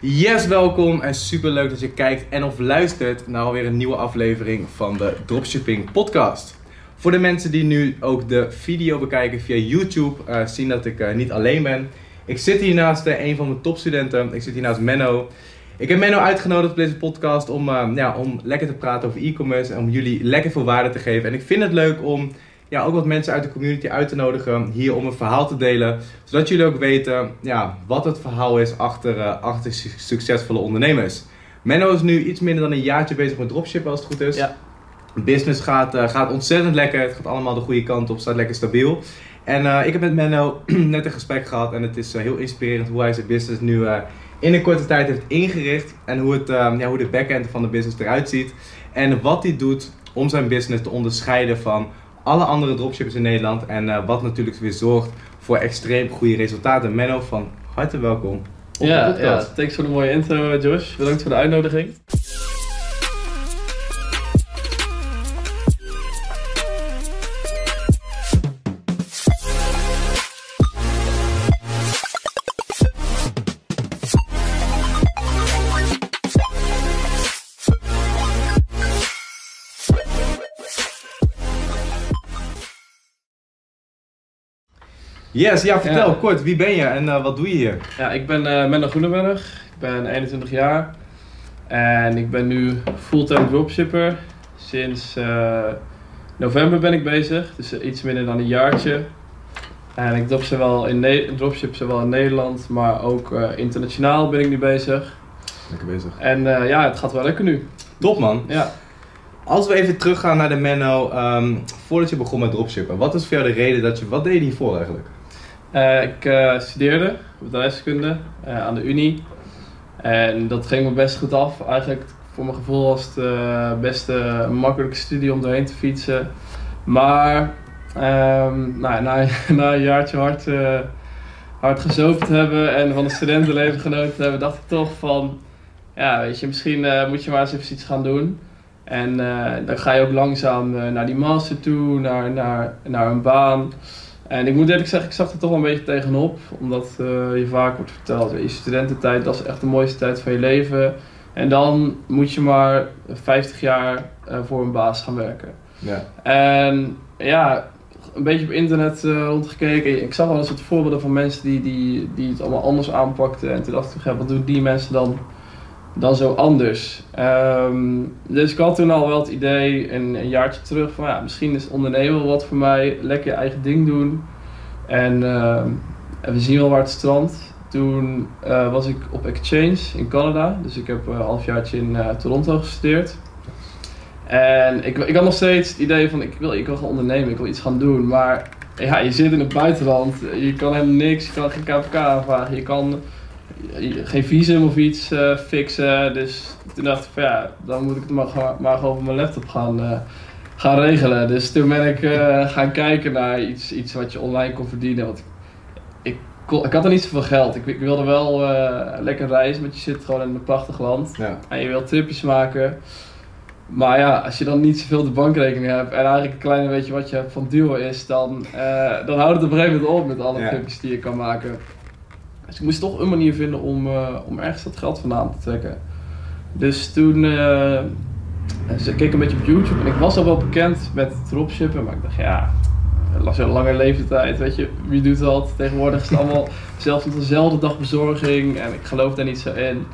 Yes, welkom en super leuk dat je kijkt en of luistert naar alweer een nieuwe aflevering van de Dropshipping Podcast. Voor de mensen die nu ook de video bekijken via YouTube, uh, zien dat ik uh, niet alleen ben. Ik zit hier naast uh, een van mijn topstudenten, ik zit hier naast Menno. Ik heb Menno uitgenodigd op deze podcast om, ja, om lekker te praten over e-commerce en om jullie lekker veel waarde te geven. En ik vind het leuk om ja, ook wat mensen uit de community uit te nodigen hier om een verhaal te delen. Zodat jullie ook weten ja, wat het verhaal is achter, uh, achter succesvolle ondernemers. Menno is nu iets minder dan een jaartje bezig met dropshippen als het goed is. Ja. Business gaat, uh, gaat ontzettend lekker. Het gaat allemaal de goede kant op, staat lekker stabiel. En uh, ik heb met Menno net een gesprek gehad en het is heel inspirerend hoe hij zijn business nu in een korte tijd heeft ingericht. En hoe, het, ja, hoe de backend van de business eruit ziet. En wat hij doet om zijn business te onderscheiden van alle andere dropshippers in Nederland. En uh, wat natuurlijk weer zorgt voor extreem goede resultaten. Menno, van harte welkom op ja, de podcast. Ja, thanks voor de mooie intro Josh. Bedankt voor de uitnodiging. Yes, ja, vertel kort, wie ben je en uh, wat doe je hier? Ja, ik ben uh, Menno Groenenberg, ik ben 21 jaar en ik ben nu fulltime dropshipper. Sinds uh, november ben ik bezig, dus iets minder dan een jaartje. En ik drop zowel in ne dropship zowel in Nederland, maar ook internationaal ben ik nu bezig. Lekker bezig. En ja, het gaat wel lekker nu. Top man. Ja. Als we even teruggaan naar de Menno, um, voordat je begon met dropshippen, wat is voor jou de reden dat je, wat deed je hiervoor eigenlijk? Uh, ik uh, studeerde bedrijfskunde uh, aan de Unie. En dat ging me best goed af. Eigenlijk voor mijn gevoel was het beste makkelijke studie om doorheen te fietsen. Maar um, nou, na, na een jaartje hard, hard gezopen te hebben en van het studentenleven genoten te hebben, dacht ik toch van, ja weet je, misschien moet je maar eens even iets gaan doen. En dan ga je ook langzaam naar die master toe, naar, naar, naar een baan. En ik moet eerlijk zeggen, ik zag er toch wel een beetje tegenop. Omdat uh, je vaak wordt verteld, je studententijd, dat is echt de mooiste tijd van je leven. En dan moet je maar 50 jaar uh, voor een baas gaan werken. Ja. En ja, een beetje op internet uh, rondgekeken. Ik zag wel eens wat voorbeelden van mensen die, die, die het allemaal anders aanpakten. En toen dacht ik, ja, wat doen die mensen dan, dan zo anders? Um, dus ik had toen al wel het idee, een, jaartje terug, van ja, misschien is ondernemen wat voor mij. Lekker eigen ding doen. En, uh, en we zien wel waar het strand. Toen uh, was ik op exchange in Canada. Dus ik heb een halfjaartje in uh, Toronto gestudeerd. En ik, ik had nog steeds het idee van ik wil, ik wil gaan ondernemen, ik wil iets gaan doen. Maar ja, je zit in het buitenland, je kan helemaal niks, je kan geen KVK aanvragen, je kan geen visum of iets uh, fixen. Dus toen dacht ik van ja, dan moet ik het maar, maar gewoon op mijn laptop gaan, uh, gaan regelen. Dus toen ben ik uh, gaan kijken naar iets, iets wat je online kon verdienen. Want ik, ik, ik had er niet zoveel geld. Ik, ik wilde wel lekker reizen, want je zit gewoon in een prachtig land. Ja. En je wilt tripjes maken. Maar ja, als je dan niet zoveel de bankrekening hebt en eigenlijk een klein beetje wat je hebt van duo is, dan, dan houdt het op een gegeven moment op met alle ja. tripjes die je kan maken. Dus ik moest toch een manier vinden om, uh, om ergens dat geld vandaan te trekken. Dus toen uh, ze keek een beetje op YouTube en ik was al wel bekend met dropshippen, maar ik dacht ja, een lange leeftijd, weet je, wie doet dat? Tegenwoordig is het allemaal zelfs op dezelfde dag bezorging en ik geloof daar niet zo in.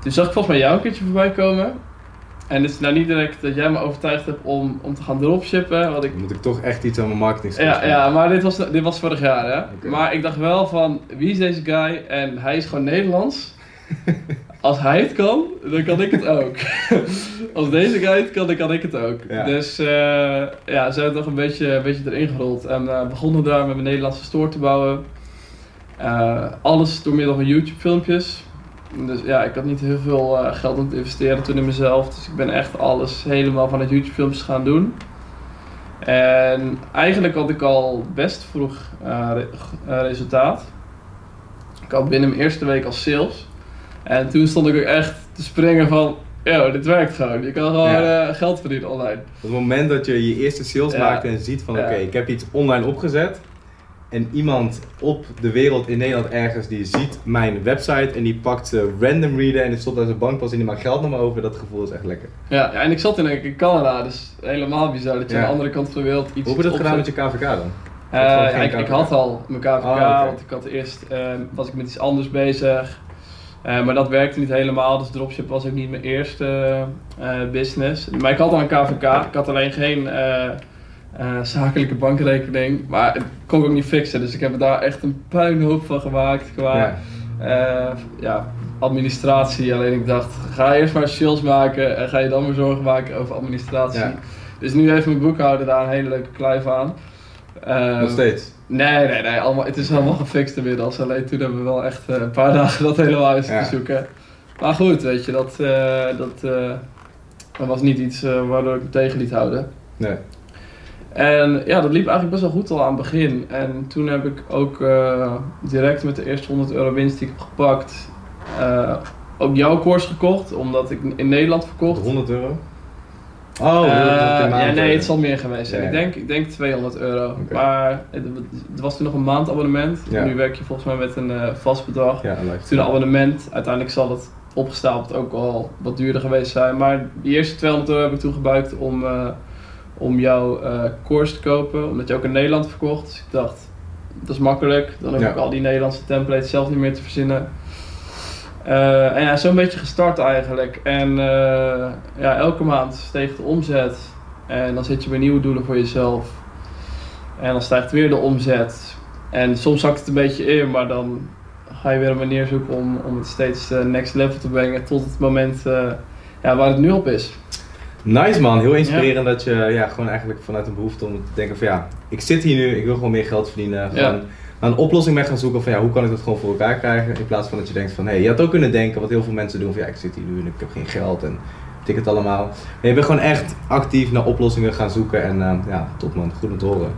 Toen zag ik volgens mij jou een keertje voorbij komen. En het is nou niet direct dat jij me overtuigd hebt om, om te gaan dropshippen. Want ik... Moet ik toch echt iets aan mijn marketing Ja, ja maar dit was, dit was vorig jaar hè. Maar ik dacht wel van, wie is deze guy? En hij is gewoon Nederlands. Als hij het kan, dan kan ik het ook. Als deze guy het kan, dan kan ik het ook. Dus uh, ja, ze hebben toch een beetje, een beetje erin gerold. En uh, begonnen daar met mijn Nederlandse store te bouwen. Uh, alles door middel van YouTube filmpjes. Dus ja, ik had niet heel veel uh, geld om te investeren toen in mezelf. Dus ik ben echt alles helemaal van het YouTube filmpjes gaan doen. En eigenlijk had ik al best vroeg uh, re uh, resultaat. Ik had binnen mijn eerste week al sales. En toen stond ik ook echt te springen van, yo, dit werkt gewoon. Je kan gewoon ja. geld verdienen online. Op het moment dat je je eerste sales ja. maakt en ziet van, oké, okay, ik heb iets online opgezet En iemand op de wereld in Nederland ergens die ziet mijn website en die pakt ze random readen en die stopt uit zijn bankpas en die maakt geld naar me over. Dat gevoel is echt lekker. Ja, ja, en ik zat in, in Canada, dus helemaal bizar dat je Ja. aan de andere kant van de wereld iets Hoe heb je dat gedaan met je KVK dan? Eh, ja, geen ik, ik had al mijn KVK, Ah, want ik had eerst eh, was ik met iets anders bezig. Eh, maar dat werkte niet helemaal, dus dropship was ook niet mijn eerste eh, business. Maar ik had al een KVK, ik had alleen geen eh, zakelijke bankrekening. Maar het kon ik ook niet fixen, dus ik heb er daar echt een puinhoop van gemaakt qua Ja. eh, ja, administratie. Alleen ik dacht, ga eerst maar sales maken en ga je dan maar zorgen maken over administratie. Ja. Dus nu heeft mijn boekhouder daar een hele leuke kluif aan. Eh, Nog steeds. Nee, nee, nee. Allemaal, het is allemaal gefixt inmiddels. Alleen toen hebben we wel echt eh, een paar dagen dat helemaal uit Ja. te zoeken. Maar goed, weet je, dat, dat, dat was niet iets waardoor ik me tegen liet houden. Nee. En ja, dat liep eigenlijk best wel goed al aan het begin. En toen heb ik ook eh, direct met de eerste 100 euro winst die ik heb gepakt, eh, ook jouw koers gekocht, omdat ik in Nederland verkocht. 100 euro? Oh, Eh, per ja, nee, het zal meer geweest zijn. Ja, Ik, denk, ik denk 200 euro. Maar het, het was toen nog een maandabonnement. Ja. Nu werk je volgens mij met een vast bedrag. Ja. Toen een abonnement. Uiteindelijk zal het opgestapeld ook al wat duurder geweest zijn. Maar die eerste 200 euro heb ik toen gebruikt om, om jouw eh course te kopen. Omdat je ook in Nederland verkocht. Dus ik dacht, dat is makkelijk. Dan Ja. ik al die Nederlandse templates zelf niet meer te verzinnen. Eh, en ja, zo'n beetje gestart eigenlijk. En eh, ja, elke maand steeg de omzet. En dan zet je weer nieuwe doelen voor jezelf. En dan stijgt weer de omzet. En soms zakt het een beetje in, maar dan ga je weer een manier zoeken om, om het steeds next level te brengen. Tot het moment ja, waar het nu op is. Nice man, heel inspirerend dat je ja, gewoon eigenlijk vanuit een behoefte om te denken van ja, ik zit hier nu, ik wil gewoon meer geld verdienen. Gewoon Ja. naar een oplossing mee gaan zoeken van ja, hoe kan ik dat gewoon voor elkaar krijgen. In plaats van dat je denkt van hé, hey, je had ook kunnen denken wat heel veel mensen doen van ja, ik zit hier nu en ik heb geen geld en tik het allemaal. Maar je bent gewoon echt actief naar oplossingen gaan zoeken en eh, ja, top man, goed om te horen.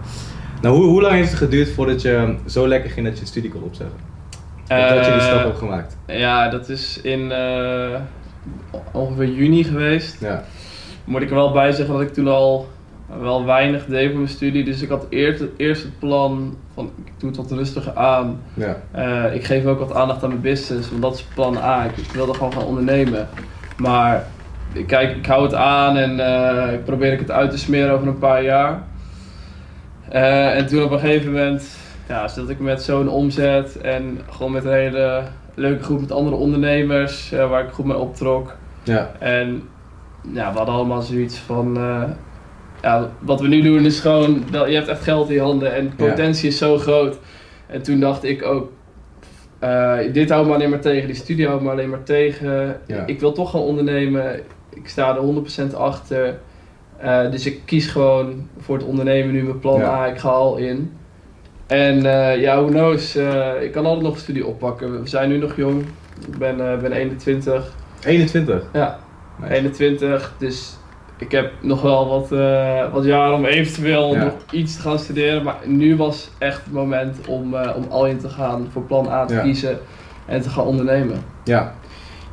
Nou, hoe, hoe lang heeft het geduurd voordat je zo lekker ging dat je het studie kon opzeggen? Of dat je die Eh, stap hebt gemaakt? Ja, dat is in eh, ongeveer juni geweest. Ja, Moet ik er wel bij zeggen dat ik toen al wel weinig deed voor mijn studie. Dus ik had eerst, eerst het plan van ik doe het wat rustiger aan. ja, Eh, ik geef ook wat aandacht aan mijn business, want dat is plan A. Ik, ik wilde gewoon gaan ondernemen. Maar ik- kijk, ik hou het aan en eh, ik probeer ik het uit te smeren over een paar jaar. Eh, en toen op een gegeven moment ja, zat ik met zo'n omzet en gewoon met een hele leuke groep met andere ondernemers waar ik goed mee optrok. ja, En ja, we hadden allemaal zoiets van. eh, ja, wat we nu doen is gewoon. Dat, je hebt echt geld in je handen en de Ja. potentie is zo groot. En toen dacht ik ook. eh, dit houdt me alleen maar tegen, die studie houdt me alleen maar tegen. Ja. Ik wil toch gaan ondernemen. Ik sta er 100% achter. Eh, dus ik kies gewoon voor het ondernemen nu mijn plan. A. Ik ga al in. En ja, who knows. ik kan altijd nog een studie oppakken. We zijn nu nog jong. Ik ben, ben 21. 21. Ja, Nice. 21. Dus ik heb nog wel wat, eh, wat jaren om eventueel Ja. nog iets te gaan studeren. Maar nu was echt het moment om, eh, om al in te gaan, voor plan A te Ja. kiezen en te gaan ondernemen. Ja.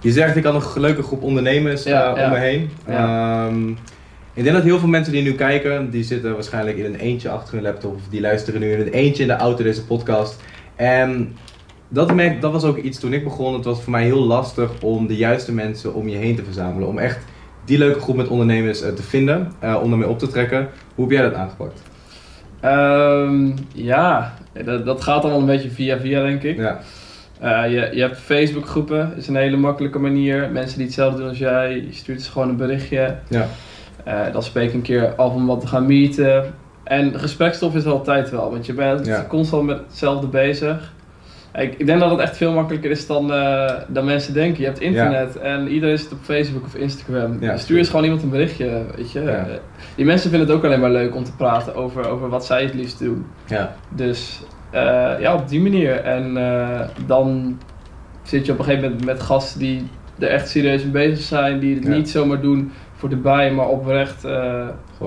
Je zegt ik had een leuke groep ondernemers Ja, eh, om me heen. Ehm, ik denk dat heel veel mensen die nu kijken, die zitten waarschijnlijk in een eentje achter hun laptop of die luisteren nu in een eentje in de auto deze podcast. En dat, merk, dat was ook iets toen ik begon. Het was voor mij heel lastig om de juiste mensen om je heen te verzamelen. Om echt die leuke groep met ondernemers eh, te vinden, eh, om daarmee op te trekken. Hoe heb jij dat aangepakt? Ehm, ja, dat, dat gaat allemaal een beetje via via denk ik. Ja, Eh, je, je hebt Facebook groepen, is een hele makkelijke manier. Mensen die hetzelfde doen als jij, je stuurt ze gewoon een berichtje. ja, dan spreek ik een keer af om wat te gaan meeten. En gesprekstof is er altijd wel, want je bent Ja. constant met hetzelfde bezig. Ik, ik denk dat het echt veel makkelijker is dan, eh, dan mensen denken. Je hebt internet en iedereen zit op Facebook of Instagram. Ja, Stuur eens gewoon iemand een berichtje, weet je. Ja. Die mensen vinden het ook alleen maar leuk om te praten over, over wat zij het liefst doen. ja, Dus eh, ja, op die manier. En eh, dan zit je op een gegeven moment met gasten die er echt serieus mee bezig zijn. Die het niet zomaar doen voor de bij, maar oprecht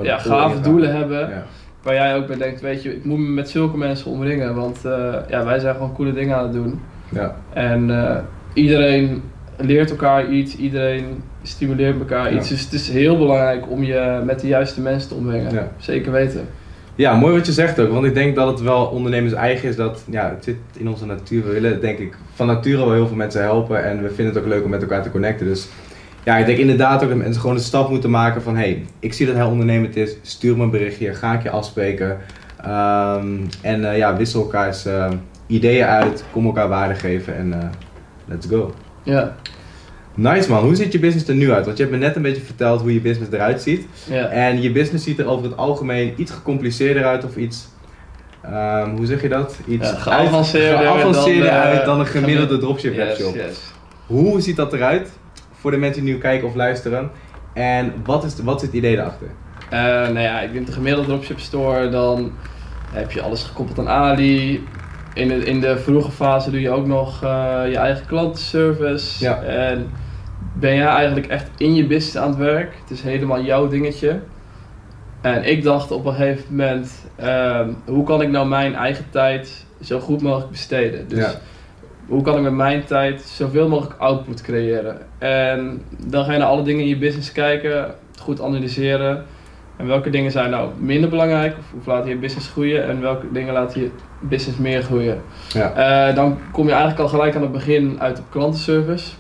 ja, gave doelen hebben. Waar jij ook bij denkt, weet je, ik moet me met zulke mensen omringen. Want eh, ja, wij zijn gewoon coole dingen aan het doen. ja, En eh, iedereen leert elkaar iets, iedereen stimuleert elkaar Ja. iets. Dus het is heel belangrijk om je met de juiste mensen te omringen. Ja. Zeker weten. Ja, mooi wat je zegt ook. Want ik denk dat het wel ondernemers eigen is dat, ja, het zit in onze natuur. We willen denk ik van nature wel heel veel mensen helpen en we vinden het ook leuk om met elkaar te connecten. Dus ja, ik denk inderdaad ook dat mensen gewoon de stap moeten maken van, hey, ik zie dat hij ondernemend is, stuur me een berichtje, ga ik je afspreken. Ehm, en eh, ja, wissel elkaars eh, ideeën uit, kom elkaar waarde geven en eh, let's go. Ja, Nice man, hoe ziet je business er nu uit? Want je hebt me net een beetje verteld hoe je business eruit ziet. ja. En je business ziet er over het algemeen iets gecompliceerder uit of iets, ehm, hoe zeg je dat? Iets Ja, geavanceerder uit, geavanceerder dan, uit dan een gemiddelde gemi- dropship Yes, webshop. yes. Hoe ziet dat eruit voor de mensen die nu kijken of luisteren? En wat is, wat is het idee daarachter? Eh, nou ja, ik denk de gemiddelde dropship store, dan heb je alles gekoppeld aan Ali. In de, in de vroege fase doe je ook nog eh, je eigen klantenservice. Ja. En ben jij eigenlijk echt in je business aan het werk. Het is helemaal jouw dingetje. En ik dacht op een gegeven moment, ehm, hoe kan ik nou mijn eigen tijd zo goed mogelijk besteden? Dus Ja. Hoe kan ik met mijn tijd zoveel mogelijk output creëren? En dan ga je naar alle dingen in je business kijken, goed analyseren. En welke dingen zijn nou minder belangrijk? Of, of laten je business groeien? En welke dingen laten je business meer groeien? Ja. Eh, dan kom je eigenlijk al gelijk aan het begin uit op klantenservice.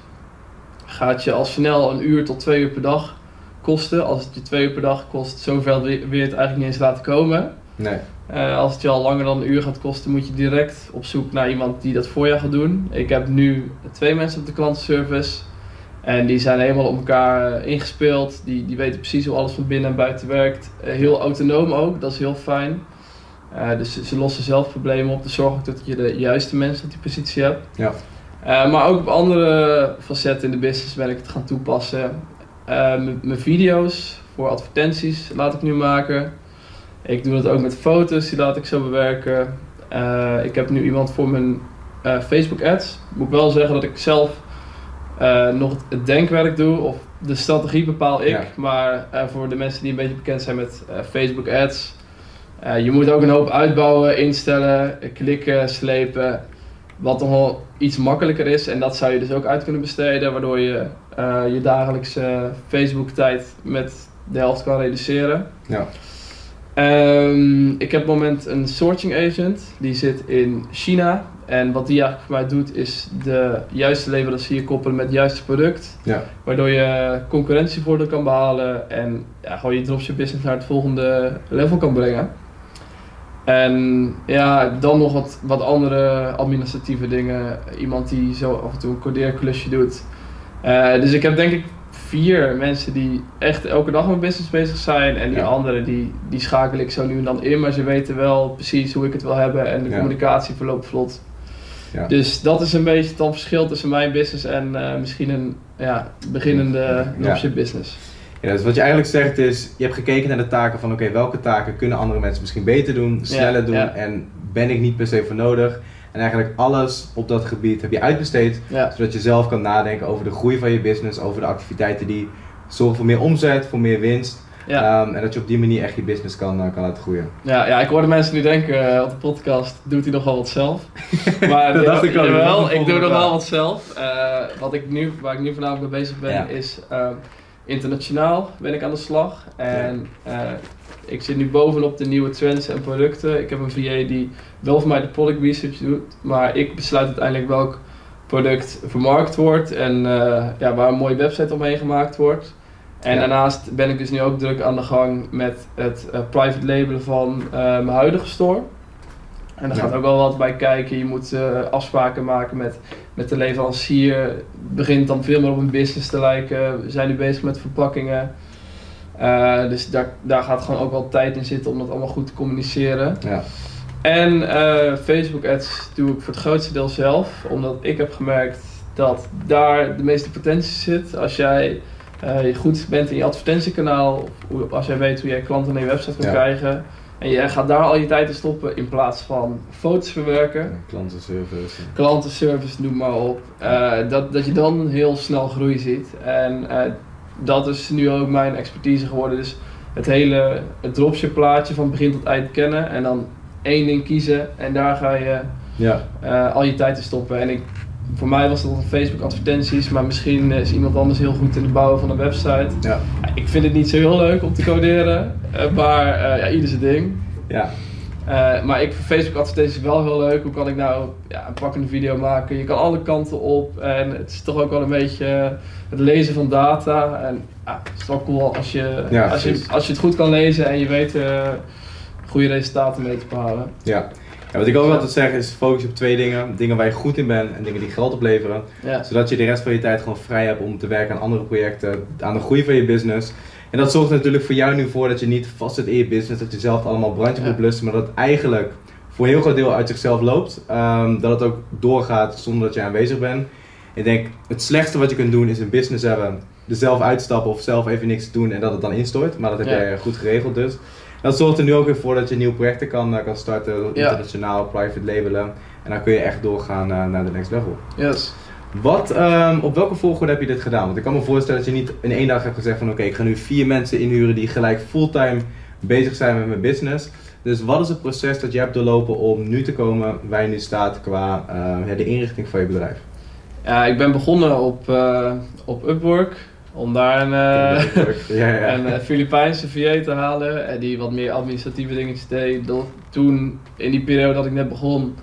Gaat je al snel een uur tot twee uur per dag kosten. Als het je twee uur per dag kost, zoveel wil je het eigenlijk niet eens laten komen. Nee. Eh, als het je al langer dan een uur gaat kosten, moet je direct op zoek naar iemand die dat voor jou gaat doen. Ik heb nu twee mensen op de klantenservice. En die zijn helemaal op elkaar eh, ingespeeld. Die, die weten precies hoe alles van binnen en buiten werkt. Eh, heel autonoom ook, dat is heel fijn. Dus ze, lossen zelf problemen op. Dus zorg ook dat je de juiste mensen op die positie hebt. Ja. Maar ook op andere facetten in de business ben ik het gaan toepassen. Mijn video's voor advertenties laat ik nu maken. Ik doe dat ook met foto's, die laat ik zo bewerken. Eh, ik heb nu iemand voor mijn eh, Facebook ads. Moet ik wel zeggen dat ik zelf eh, nog het, denkwerk doe. Of de strategie bepaal ik. Ja. Maar voor de mensen die een beetje bekend zijn met Facebook ads. je moet ook een hoop uitbouwen, instellen, klikken, slepen. Wat nog wel iets makkelijker is. En dat zou je dus ook uit kunnen besteden. Waardoor je je dagelijkse Facebook tijd met de helft kan reduceren. Ja. Ehm, ik heb op het moment een sourcing agent. Die zit in China. En wat die eigenlijk voor mij doet is de juiste leverancier koppelen met het juiste product. Ja. Waardoor je concurrentievoordeel kan behalen. En ja, gewoon je dropship business naar het volgende level kan brengen. En ja, dan nog wat, wat andere administratieve dingen. Iemand die zo af en toe een codeerklusje doet. Eh, dus ik heb denk ik vier mensen die echt elke dag met business bezig zijn. En die Ja. anderen die, die schakel ik zo nu en dan in. Maar ze weten wel precies hoe ik het wil hebben. En de Ja. communicatie verloopt vlot. Ja. Dus dat is een beetje het dan verschil tussen mijn business en eh, misschien een ja, beginnende dropship business. Ja, dus wat je eigenlijk zegt is, je hebt gekeken naar de taken van oké, welke taken kunnen andere mensen misschien beter doen, sneller doen en ben ik niet per se voor nodig. En eigenlijk alles op dat gebied heb je uitbesteed, Ja, zodat je zelf kan nadenken over de groei van je business, over de activiteiten die zorgen voor meer omzet, voor meer winst. ja. Ehm, en dat je op die manier echt je business kan, eh, kan laten groeien. Ja, ja, ik hoorde mensen nu denken eh, op de podcast, doet hij nog wel wat zelf? Maar Dat dacht ik jawel, de ik doe nog wel wat zelf. Eh, wat ik nu, waar ik nu voornamelijk mee bezig ben, Ja. is eh, internationaal ben ik aan de slag. En eh, ik zit nu bovenop de nieuwe trends en producten. Ik heb een VA die wel voor mij de product research doet, maar ik besluit uiteindelijk welk product vermarkt wordt en eh, ja, waar een mooie website omheen gemaakt wordt. En Ja. daarnaast ben ik dus nu ook druk aan de gang met het eh, private labelen van mijn huidige store. En daar Ja. gaat ook wel wat bij kijken. Je moet afspraken maken met, met de leverancier. Begint dan veel meer op een business te lijken. We zijn nu bezig met verpakkingen. Eh, dus daar, daar gaat gewoon ook wel tijd in zitten om dat allemaal goed te communiceren. Ja. En eh, Facebook ads doe ik voor het grootste deel zelf. Omdat ik heb gemerkt dat daar de meeste potentie zit. Als jij eh, goed bent in je advertentiekanaal. Als jij weet hoe jij klanten naar je website kan Ja. krijgen. En je gaat daar al je tijd in stoppen in plaats van foto's verwerken. Klantenservice. Klantenservice, noem maar op. Eh, dat, dat je dan heel snel groei ziet. En eh, dat is nu ook mijn expertise geworden. Dus het hele het dropship plaatje van begin tot eind kennen. En dan één ding kiezen. En daar ga je Ja. eh, al je tijd in stoppen. En ik, voor mij was dat Facebook advertenties. Maar misschien is iemand anders heel goed in het bouwen van een website. Ja. Ik vind het niet zo heel leuk om te coderen. eh, maar eh, ja, ieder zijn ding. Ja. Eh, maar ik vind Facebook advertenties wel heel leuk. Hoe kan ik nou ja, een pakkende video maken? Je kan alle kanten op. En het is toch ook wel een beetje het lezen van data. En ja, het is wel cool als je, Ja, als, je, als je het goed kan lezen en je weet goede resultaten mee te behalen. Ja. Ja. Wat ik ook altijd zeg is focus op twee dingen. Dingen waar je goed in bent en dingen die geld opleveren. Ja, Zodat je de rest van je tijd gewoon vrij hebt om te werken aan andere projecten, aan de groei van je business. En dat zorgt natuurlijk voor jou nu voor dat je niet vast zit in je business, dat je zelf allemaal brandjes Ja. moet blussen, maar dat het eigenlijk voor een heel groot deel uit zichzelf loopt. Ehm, dat het ook doorgaat zonder dat je aanwezig bent. Ik denk, het slechtste wat je kunt doen is een business hebben, er zelf uitstappen of zelf even niks doen en dat het dan instort. Maar dat heb jij goed geregeld dus. Dat zorgt er nu ook weer voor dat je nieuwe projecten kan, eh, kan starten, internationaal, private labelen. En dan kun je echt doorgaan eh, naar de next level. yes. Wat, ehm, op welke volgorde heb je dit gedaan? Want ik kan me voorstellen dat je niet in één dag hebt gezegd van oké, ik ga nu vier mensen inhuren die gelijk fulltime bezig zijn met mijn business. Dus wat is het proces dat je hebt doorlopen om nu te komen waar je nu staat qua eh, de inrichting van je bedrijf? Ja, ik ben begonnen op, op Upwork. Om daar een, eh, ja, ja. een eh, Filipijnse VA te halen. En die wat meer administratieve dingetjes deed. Dat- Toen, in die periode dat ik net begon,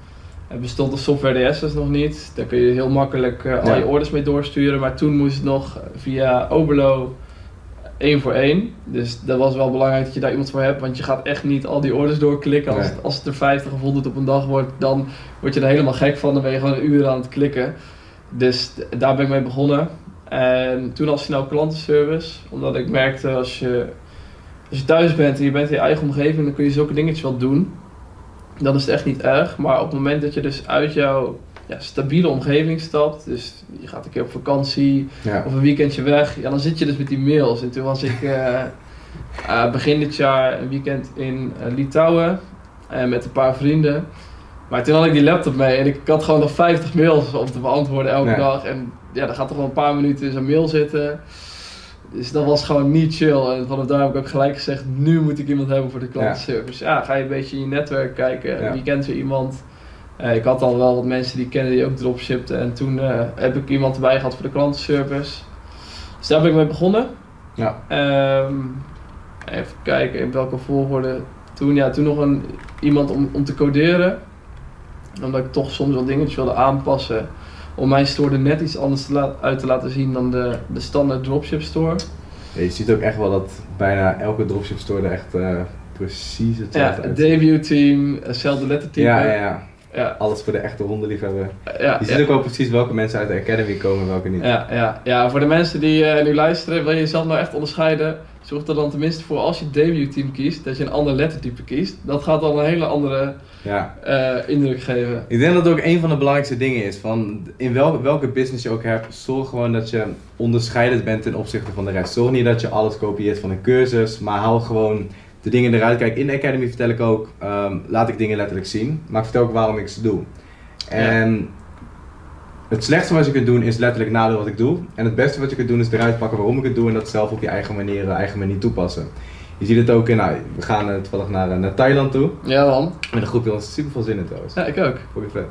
eh, bestond de software DSS nog niet. Daar kun je heel makkelijk al je orders mee doorsturen. Maar toen moest het nog via Oberlo één voor één. Dus dat was wel belangrijk dat je daar iemand voor hebt. Want je gaat echt niet al die orders doorklikken. Als, Nee. het, als het er 50 of 100 op een dag wordt, dan word je er helemaal gek van. Dan ben je gewoon een uur aan het klikken. Dus daar ben ik mee begonnen. En toen al snel klantenservice. Omdat ik merkte als je, als je thuis bent en je bent in je eigen omgeving, dan kun je zulke dingetjes wel doen. Dan is het echt niet erg. Maar op het moment dat je dus uit jouw ja, stabiele omgeving stapt, dus je gaat een keer op vakantie ja. of een weekendje weg, ja, dan zit je dus met die mails. En toen was ik eh, eh, begin dit jaar een weekend in eh, Litouwen met een paar vrienden. Maar toen had ik die laptop mee en ik had gewoon nog 50 mails om te beantwoorden elke dag. En ja, dan gaat toch wel een paar minuten in zo'n mail zitten. Dus dat was gewoon niet chill. En vanaf daar heb ik ook gelijk gezegd, nu moet ik iemand hebben voor de klantenservice. Ja, ga je een beetje in je netwerk kijken. Ja. Wie kent weer iemand? Eh, ik had al wel wat mensen die kende die ook dropshipten. En toen eh, heb ik iemand erbij gehad voor de klantenservice. Dus daar ben ik mee begonnen. Ja. Ehm, even kijken in welke volgorde. Toen, ja, toen nog een, iemand om, om te coderen. Omdat ik toch soms wel dingetjes wilde aanpassen. Om mijn store er net iets anders te uit te laten zien dan de, de standaard dropship store. Ja, je ziet ook echt wel dat bijna elke dropship store er echt eh, precies Ja, hetzelfde het uitziet. debut team, hetzelfde lettertype. Ja, ja, ja. ja, Alles voor de echte hondenliefhebber. ja, Je ja. ziet ook wel precies welke mensen uit de academy komen en welke niet. Ja, ja, ja, voor de mensen die eh, nu luisteren, wil je jezelf nou echt onderscheiden, zorg er dan tenminste voor als je het debuutteam kiest, dat je een ander lettertype kiest. Dat gaat dan een hele andere Ja. eh, indruk geven. Ik denk dat het ook een van de belangrijkste dingen is. Van in wel, welke business je ook hebt, zorg gewoon dat je onderscheidend bent ten opzichte van de rest. Zorg niet dat je alles kopieert van een cursus, maar haal gewoon de dingen eruit. Kijk, in de Academy vertel ik ook, ehm, laat ik dingen letterlijk zien, maar ik vertel ook waarom ik ze doe. En het slechtste wat je kunt doen is letterlijk nadoen wat ik doe. En het beste wat je kunt doen is eruit pakken waarom ik het doe en dat zelf op je eigen manier, eh, eigen manier toepassen. Je ziet het ook in, nou, we gaan eh, toevallig naar, eh, naar Thailand toe. Ja dan. Met een groep die ons super veel zin in trouwens. Ja, ik ook. Vond ik vet.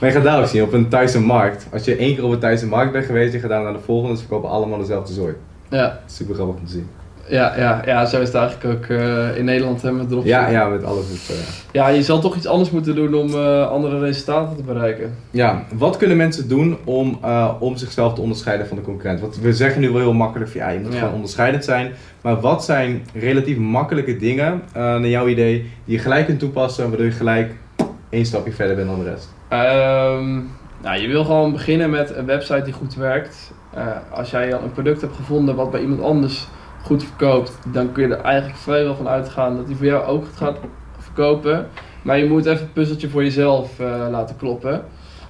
Maar je gaat daar ook zien, op een Thaise markt. Als je één keer op een Thaise markt bent geweest, je gaat daar naar de volgende, ze verkopen allemaal dezelfde zooi. Ja, Super grappig om te zien. Ja, ja, ja zo is het eigenlijk ook eh, in Nederland hè, met dropship. Ja, ja, met alles. is, eh, Ja, je zal toch iets anders moeten doen om eh, andere resultaten te bereiken. Ja, wat kunnen mensen doen om, om zichzelf te onderscheiden van de concurrent? Want we zeggen nu wel heel makkelijk van ja, je moet Ja. gewoon onderscheidend zijn. Maar wat zijn relatief makkelijke dingen, naar jouw idee, die je gelijk kunt toepassen, waardoor je gelijk één stapje verder bent dan de rest? Ehm, nou, je wil gewoon beginnen met een website die goed werkt. Als jij al een product hebt gevonden wat bij iemand anders goed verkoopt, dan kun je er eigenlijk veel van uitgaan dat die voor jou ook gaat verkopen. Maar je moet even een puzzeltje voor jezelf eh, laten kloppen.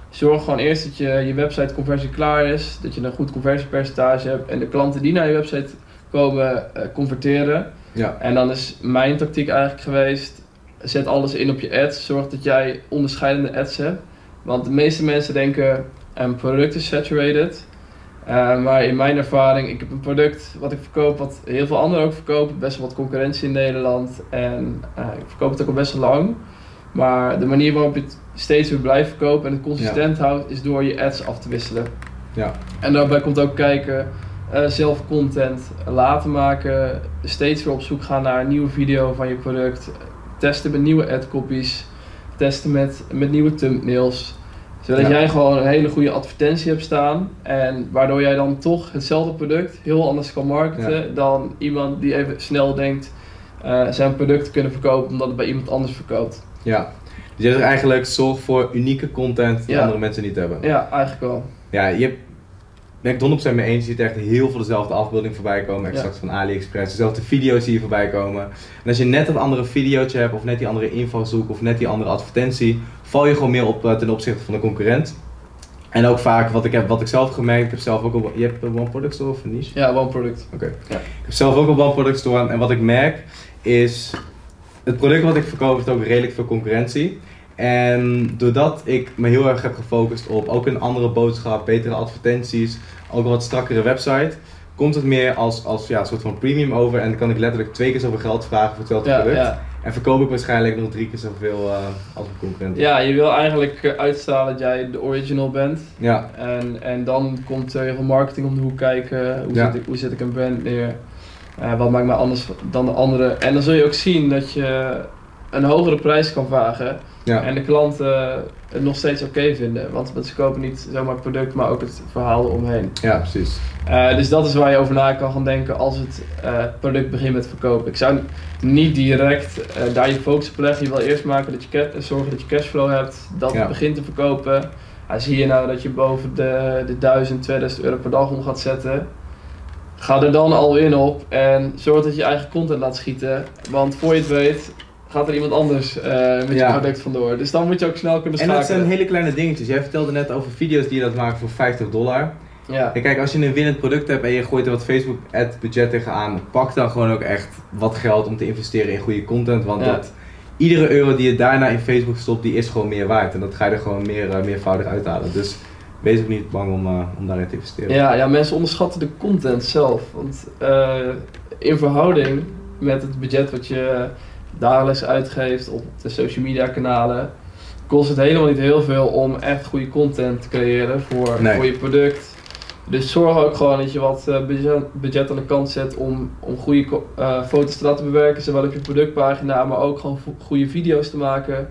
Zorg gewoon eerst dat je, je website conversie klaar is, dat je een goed conversiepercentage hebt en de klanten die naar je website komen eh, converteren. Ja. En dan is mijn tactiek eigenlijk geweest, zet alles in op je ads. Zorg dat jij onderscheidende ads hebt. Want de meeste mensen denken, een product is saturated. Eh, maar in mijn ervaring, ik heb een product wat ik verkoop, wat heel veel anderen ook verkopen. Best wel wat concurrentie in Nederland. En eh, ik verkoop het ook al best wel lang. Maar de manier waarop je het steeds weer blijft verkopen en het consistent houdt, is door je ads af te wisselen. Ja. En daarbij komt ook kijken, eh, zelf content laten maken, steeds weer op zoek gaan naar een nieuwe video van je product. testen met nieuwe adcopies, testen met, met nieuwe thumbnails. Zodat Ja. jij gewoon een hele goede advertentie hebt staan. En waardoor jij dan toch hetzelfde product heel anders kan marketen dan iemand die even snel denkt eh, zijn product te kunnen verkopen omdat het bij iemand anders verkoopt. Ja. Dus je zegt eigenlijk zorg voor unieke content die Ja. andere mensen niet hebben. Ja, eigenlijk wel. Ja, je hebt, ben ik het 100% mee eens. Je ziet echt heel veel dezelfde afbeeldingen voorbij komen. Exact van AliExpress. Dezelfde video's zie je voorbij komen. En als je net dat andere videootje hebt, of net die andere invalshoek, of net die andere advertentie, val je gewoon meer op eh, ten opzichte van de concurrent. En ook vaak, wat ik, heb, wat ik zelf gemerkt, ik heb zelf ook op, je hebt een One Product Store of een niche? Ja, one product. Oké. Ja. Ik heb zelf ook een One Product Store en wat ik merk is, het product wat ik verkoop heeft ook redelijk veel concurrentie. En doordat ik me heel erg heb gefocust op ook een andere boodschap, betere advertenties, ook een wat strakkere website, komt het meer als, als ja, een soort van premium over en dan kan ik letterlijk twee keer zoveel geld vragen voor hetzelfde Ja, product. ja. En verkoop ik waarschijnlijk nog drie keer zoveel eh, als mijn concurrent. ja, je wil eigenlijk eh, uitstralen dat jij de original bent. Ja, En, en dan komt er heel veel marketing om de hoek kijken. Hoe, Ja. zet, ik, hoe zet ik een brand neer? Eh, wat maakt mij anders dan de anderen? En dan zul je ook zien dat je een hogere prijs kan vragen. ja. En de klanten het nog steeds oké vinden. Want, ze kopen niet zomaar het product, maar ook het verhaal eromheen. ja precies. Eh, dus dat is waar je over na kan gaan denken als het eh, product begint met verkopen. Ik zou niet direct eh, daar je focus op leggen. Je wil eerst maken dat je zorgen dat je cashflow hebt, dat Ja. het begint te verkopen. Ah, zie je nou dat je boven de, de 1000, 2000 euro per dag om gaat zetten. Ga er dan al in op en zorg dat je eigen content laat schieten. Want voor je het weet gaat er iemand anders eh, met Ja. je product vandoor. Dus dan moet je ook snel kunnen En schakelen. dat zijn hele kleine dingetjes. Jij vertelde net over video's die je dat maken voor 50 dollar. ja. Kijk, als je een winnend product hebt en je gooit er wat Facebook ad budget tegenaan, pak dan gewoon ook echt wat geld om te investeren in goede content. Want Ja. dat, iedere euro die je daarna in Facebook stopt, die is gewoon meer waard. En dat ga je er gewoon meer, eh, meervoudig uithalen. Dus wees ook niet bang om, eh, om daarin te investeren. Ja, ja, mensen onderschatten de content zelf. Want in verhouding met het budget wat je dagelijks uitgeeft op de social media kanalen, kost het helemaal niet heel veel om echt goede content te creëren voor, Nee. voor je product. Dus zorg ook gewoon dat je wat eh, budget, aan de kant zet om, om goede eh, foto's te laten bewerken, zowel op je productpagina, maar ook gewoon goede video's te maken.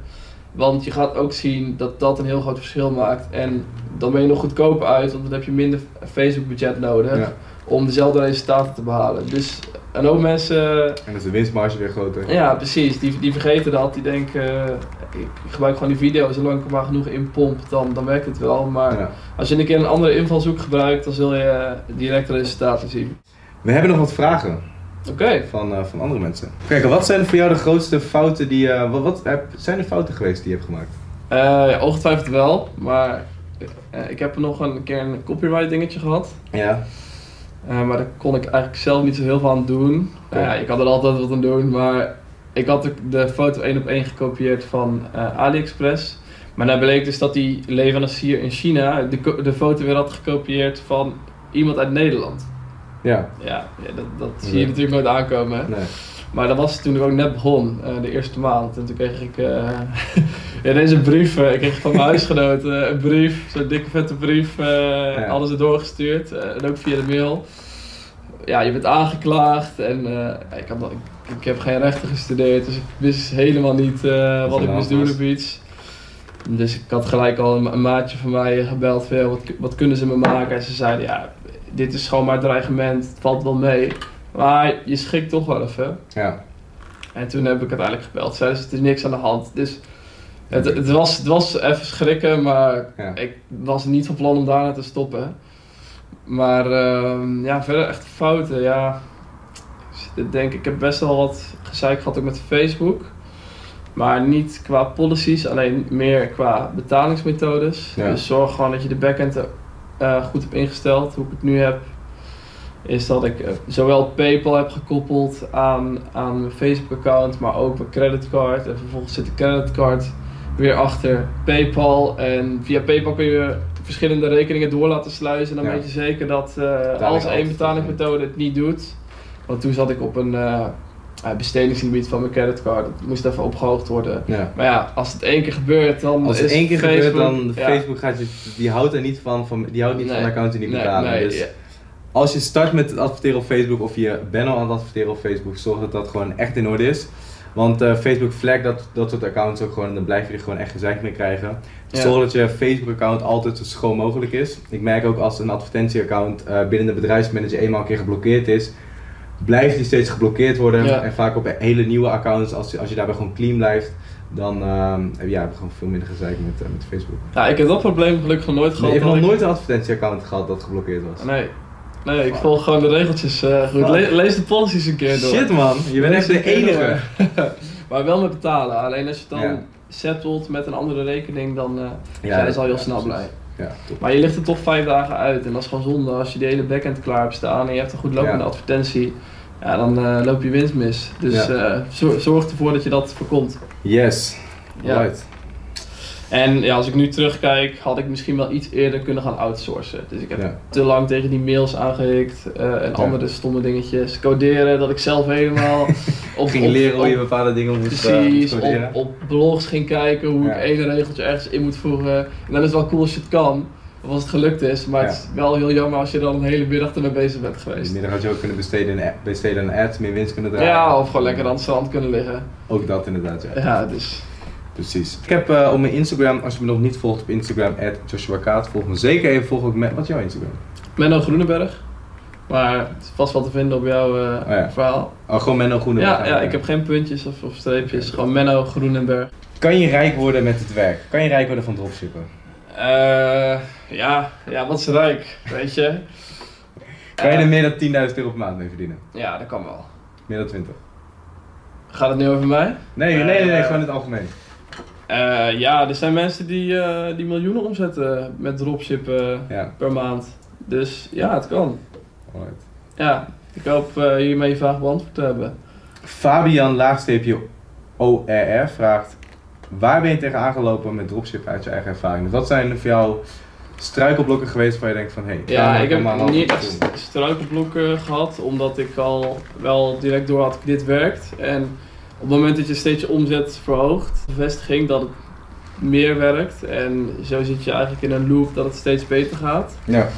Want je gaat ook zien dat dat een heel groot verschil maakt. En dan ben je nog goedkoper uit, want dan heb je minder Facebook budget nodig Ja. om dezelfde resultaten te behalen. Dus een hoop mensen, En dan is de winstmarge weer groter. ja precies, die, die vergeten dat. Die denken, eh, ik gebruik gewoon die video, zolang ik er maar genoeg in pomp, dan, dan werkt het wel. Maar Ja. als je een keer een andere invalshoek gebruikt, dan zul je direct resultaten zien. We hebben nog wat vragen Oké, van, eh, van andere mensen. Kijk, wat zijn voor jou de grootste fouten die je... Wat, wat heb, zijn er fouten geweest die je hebt gemaakt? Eh, ja, ongetwijfeld wel, maar ik heb nog een keer een copyright dingetje gehad. Ja. Eh, maar daar kon ik eigenlijk zelf niet zo heel veel aan doen. Ja, ik had er altijd wat aan doen, maar ik had de, de foto één op één gekopieerd van eh, AliExpress. Maar dan bleek dus dat die leverancier in China de, de foto weer had gekopieerd van iemand uit Nederland. Ja. Ja, ja dat, dat zie je natuurlijk nooit aankomen. hè. Nee. Maar dat was toen ik ook net begon, eh, de eerste maand. En toen kreeg ik eh ja, deze brief, eh, ik kreeg van mijn huisgenoot eh, een brief, zo'n dikke vette brief, eh alles er doorgestuurd. en ook via de mail. Ja, je bent aangeklaagd en ik, had, ik, ik heb geen rechten gestudeerd, dus ik wist helemaal niet Wat ik moest doen of iets. Dus ik had gelijk al een, een maatje van mij gebeld van, ja, wat, wat kunnen ze me maken? En ze zeiden, ja, dit is gewoon maar dreigement, het valt wel mee. Maar je schikt toch wel even. Ja. En toen heb ik uiteindelijk gebeld. Zeiden ze, het is niks aan de hand. Dus het, het, was, het was even schrikken, maar Ja. ik was niet van plan om daarna te stoppen. Maar ehm, ja, verder echt fouten. Ja, ik denk, ik heb best wel wat gezeik gehad ook met Facebook. Maar niet qua policies, alleen meer qua betalingsmethodes. Ja. Dus zorg gewoon dat je de backend eh, goed hebt ingesteld. Hoe ik het nu heb, is dat ik eh, zowel PayPal heb gekoppeld aan, aan mijn Facebook-account, maar ook mijn creditcard. En vervolgens zit de creditcard weer achter PayPal. En via PayPal kun je verschillende rekeningen door laten sluizen. En dan Ja. weet je zeker dat Betaling als één betalingsmethode het niet doet. Want toen zat ik op een bestedingslimiet van mijn creditcard. Dat moest even opgehoogd worden. ja. Maar ja, als het één keer gebeurt, dan Als het één keer Facebook, gebeurt, dan ja. Facebook gaat je, die houdt er niet van, van die houdt niet Nee. van accounts die niet Nee, betalen. nee, dus als je start met het adverteren op Facebook of je bent al aan het adverteren op Facebook, zorg dat dat gewoon echt in orde is. Want eh, Facebook flag dat, dat soort accounts ook gewoon en dan blijf je er gewoon echt gezeik mee krijgen. Ja. Zorg dat je Facebook-account altijd zo schoon mogelijk is. Ik merk ook als een advertentie-account eh, binnen de bedrijfsmanager eenmaal een keer geblokkeerd is, blijft die steeds geblokkeerd worden. Ja. En vaak op hele nieuwe accounts, als, je- als je daarbij gewoon clean blijft, dan ehm, heb je ja, gewoon veel minder gezeik met, eh, met Facebook. Ja, ik heb dat probleem gelukkig nog nooit gehad. hebt nog dat ik- nooit een advertentie-account gehad dat geblokkeerd was. Nee. Nee, ik volg gewoon de regeltjes eh, goed. Le- lees de policies een keer door. Shit man, je bent echt de enige. maar wel met betalen. Alleen als je het dan Ja. settelt met een andere rekening, dan eh Ja, zijn ze al heel snel blij. Ja. Maar je ligt er toch vijf dagen uit en dat is gewoon zonde. Als je die hele backend klaar hebt staan en je hebt een goed lopende advertentie, ja, dan eh, loop je winst mis. Dus zorg ervoor dat je dat voorkomt. Yes. Ja. Right. En ja, als ik nu terugkijk, had ik misschien wel iets eerder kunnen gaan outsourcen. Dus ik heb Ja. te lang tegen die mails aangehikt eh, en Ja. andere stomme dingetjes. Coderen, dat ik zelf helemaal op, Ging op- leren hoe je bepaalde dingen moest, eh, Precies, op, op blogs ging kijken hoe Ja. ik één regeltje ergens in moet voegen. En dan is het wel cool als je het kan, of als het gelukt is. Maar het is wel heel jammer als je er dan een hele middag ermee bezig bent Die geweest. middag had je ook kunnen besteden aan, besteden aan ads, meer winst kunnen draaien. Ja, of gewoon lekker aan het strand kunnen liggen. Ook dat inderdaad, ja. Ja, dus Precies. Ik heb eh, op mijn Instagram, als je me nog niet volgt op Instagram, Joshua Kaat, volg me zeker even volgen. Ook met, wat is jouw Instagram? Menno Groenenberg. Maar het is vast wel te vinden op jouw eh, Oh ja. verhaal. Oh, gewoon Menno Groenenberg. Ja, ja, ik heb geen puntjes of, of streepjes. Gewoon Menno Groenenberg. Kan je rijk worden met het werk? Kan je rijk worden van dropshippen? Eh, ja, ja, wat is rijk, weet je? Kan je er meer dan 10.000 euro per maand mee verdienen? Ja, dat kan wel. Meer dan 20? Gaat het nu over mij? Nee, nee, nee, nee, Eh, gewoon in het algemeen. Eh, ja, er zijn mensen die, eh, die miljoenen omzetten met dropshippen Ja, per maand. Dus ja, het kan. alright. Ja, ik hoop eh, hiermee je vraag beantwoord te hebben. Fabian laagsteepje ORR vraagt: Waar ben je tegen aangelopen met dropshippen uit je eigen ervaring? Dus wat zijn voor jou struikelblokken geweest waar je denkt van hé, hey, Ja, ik heb niet echt struikelblokken gehad, omdat ik al wel direct door had dit werkt. En op het moment dat je steeds je omzet verhoogt, bevestiging dat het meer werkt. En zo zit je eigenlijk in een loop dat het steeds beter gaat. Ja,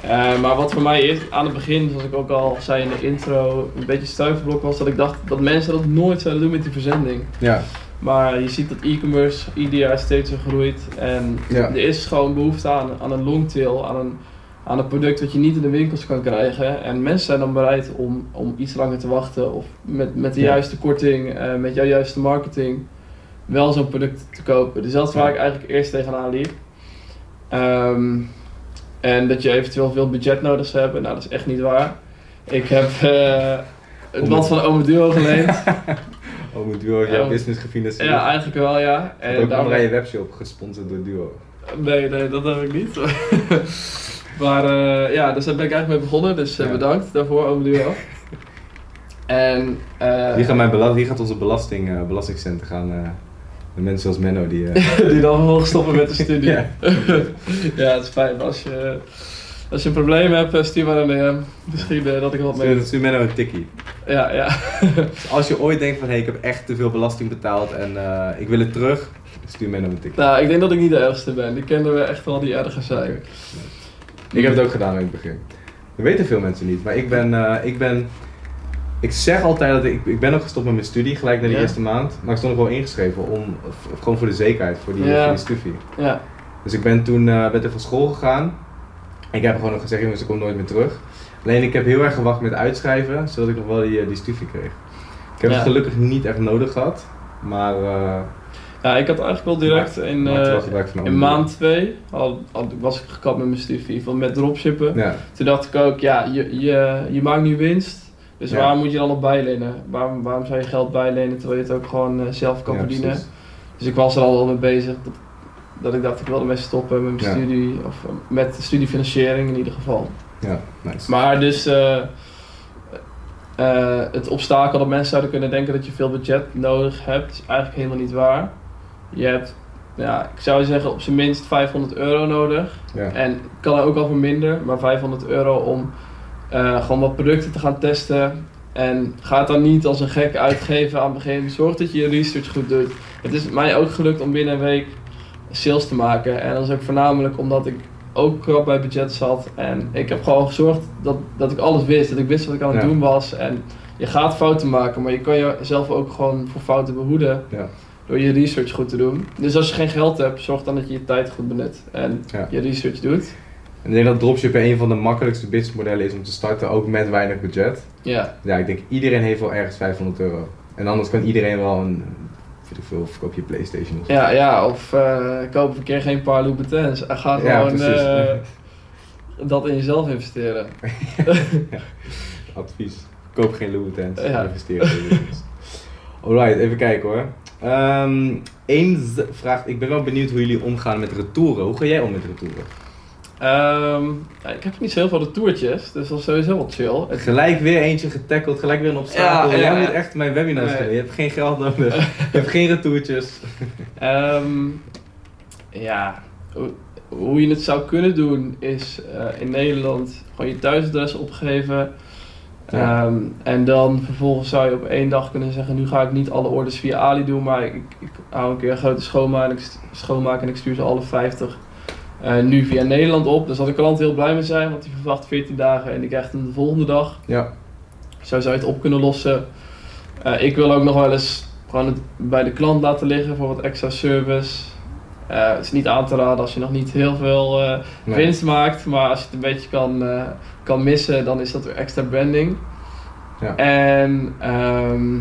Eh, maar wat voor mij eerst aan het begin, zoals ik ook al zei in de intro, een beetje struikelblok was dat ik dacht dat mensen dat nooit zouden doen met die verzending. ja, Maar je ziet dat e-commerce ieder jaar steeds groeit. En Ja. er is gewoon behoefte aan, aan een longtail, aan een, aan een product dat je niet in de winkels kan krijgen. En mensen zijn dan bereid om, om iets langer te wachten of met, met de Ja. juiste korting, eh, met jouw juiste marketing, wel zo'n product te kopen. Dus dat is waar Ja. ik eigenlijk eerst tegenaan liep. Ehm, en dat je eventueel veel budget nodig zou hebben, nou dat is echt niet waar. Ik heb eh het wat van Ome Duo geleend. Mijn duo heeft jouw Ja. business gefinancierd. ja, eigenlijk wel ja. En ook daarom- je webshop gesponsord door Duo. Nee, nee, dat heb ik niet. maar eh, ja, dus daar ben ik eigenlijk mee begonnen. Dus eh, Ja. bedankt daarvoor, Ome Duo. En eh, Hier gaat, mijn hier gaat onze belasting, belastingcenten gaan. de mensen zoals Menno die. die dan vervolgens stoppen met de studie. Ja. ja, het is fijn. Als je, als je een probleem hebt, stuur maar een DM. Misschien dat ik wat mee stuur, Menno een tikkie. Ja, ja. Dus als je ooit denkt van hé, hey, ik heb echt te veel belasting betaald en ik wil het terug, stuur Menno een tikkie. nou, ik denk dat ik niet de ergste ben. Die kennen we echt wel die erger zijn. Ik heb het ook gedaan in het begin. Dat weten veel mensen niet, maar ik ben, eh, ik ben, ik zeg altijd dat ik, ik ben ook gestopt met mijn studie gelijk na die Ja. eerste maand, maar ik stond nog wel ingeschreven om, gewoon voor de zekerheid, voor die, Ja. voor die studie. Ja, Dus ik ben toen uh, ben van school gegaan. Ik heb gewoon nog gezegd, jongens, ik kom nooit meer terug. Alleen ik heb heel erg gewacht met uitschrijven, zodat ik nog wel die, eh, die studie kreeg. Ik heb Ja. het gelukkig niet echt nodig gehad, maar uh, ja ik had eigenlijk wel direct in, eh, in maand 2 was ik gekapt met mijn studie van met dropshippen. Ja, Toen dacht ik ook, ja, je, je, je maakt nu winst. Dus Ja. waarom moet je dan nog bijlenen? Waarom, waarom zou je geld bijlenen terwijl je het ook gewoon eh, zelf kan ja, verdienen? precies. Dus ik was er al wel mee bezig. Dat, dat ik dacht, ik wilde mee stoppen met mijn Ja. studie. Of eh, met de studiefinanciering in ieder geval. Ja, nice. Maar dus het obstakel dat mensen zouden kunnen denken dat je veel budget nodig hebt, is eigenlijk helemaal niet waar. Je hebt, ja, ik zou zeggen, op zijn minst 500 euro nodig. Ja. En kan er ook wel voor minder, maar 500 euro om eh, gewoon wat producten te gaan testen. En ga het dan niet als een gek uitgeven aan het begin. Zorg dat je je research goed doet. Het is mij ook gelukt om binnen een week sales te maken. En dat is ook voornamelijk omdat ik ook krap bij budget zat. En ik heb gewoon gezorgd dat, dat ik alles wist. Dat ik wist wat ik aan het Ja. doen was. En je gaat fouten maken, maar je kan jezelf ook gewoon voor fouten behoeden. Ja. Door je research goed te doen. Dus als je geen geld hebt, zorg dan dat je je tijd goed benut. En Ja. je research doet. En ik denk dat dropshippen een van de makkelijkste businessmodellen is om te starten, ook met weinig budget. Ja, Ja, ik denk iedereen heeft wel ergens 500 euro. En anders kan iedereen wel een, weet ik veel, of koop je Playstation of zo. ja, ja of eh koop een keer geen paar Louboutins. En ga Ja, gewoon eh, dat in jezelf investeren. Advies. Koop geen. Ja. Investeer in. Alright, even kijken hoor. Ehm Eén z- vraagt, ik ben wel benieuwd hoe jullie omgaan met retouren. Hoe ga jij om met retouren? Ehm, ja, ik heb niet zo heel veel retourtjes, dus dat is sowieso wel chill. Het- Gelijk weer eentje getackled, gelijk weer een obstakel. Ja, ja, Jij moet echt mijn webinars Nee. doen. Je hebt geen geld nodig. je hebt geen retourtjes. Ehm, ja, hoe, hoe je het zou kunnen doen is eh, in Nederland gewoon je thuisadres opgeven. Ja. Ehm, en dan vervolgens zou je op één dag kunnen zeggen, nu ga ik niet alle orders via Ali doen, maar ik, ik hou een keer een grote schoonmaak en ik, schoonmaak en ik stuur ze alle 50 eh, nu via Nederland op. Daar zal de klant heel blij mee zijn, want die verwacht 14 dagen en die krijgt hem de volgende dag. Ja. Zo zou je het op kunnen lossen. Eh, ik wil ook nog wel eens gewoon het bij de klant laten liggen voor wat extra service. Eh, het is niet aan te raden als je nog niet heel veel eh, Nee. winst maakt, maar als je het een beetje kan, eh, kan missen, dan is dat weer extra branding. Ja. En ehm,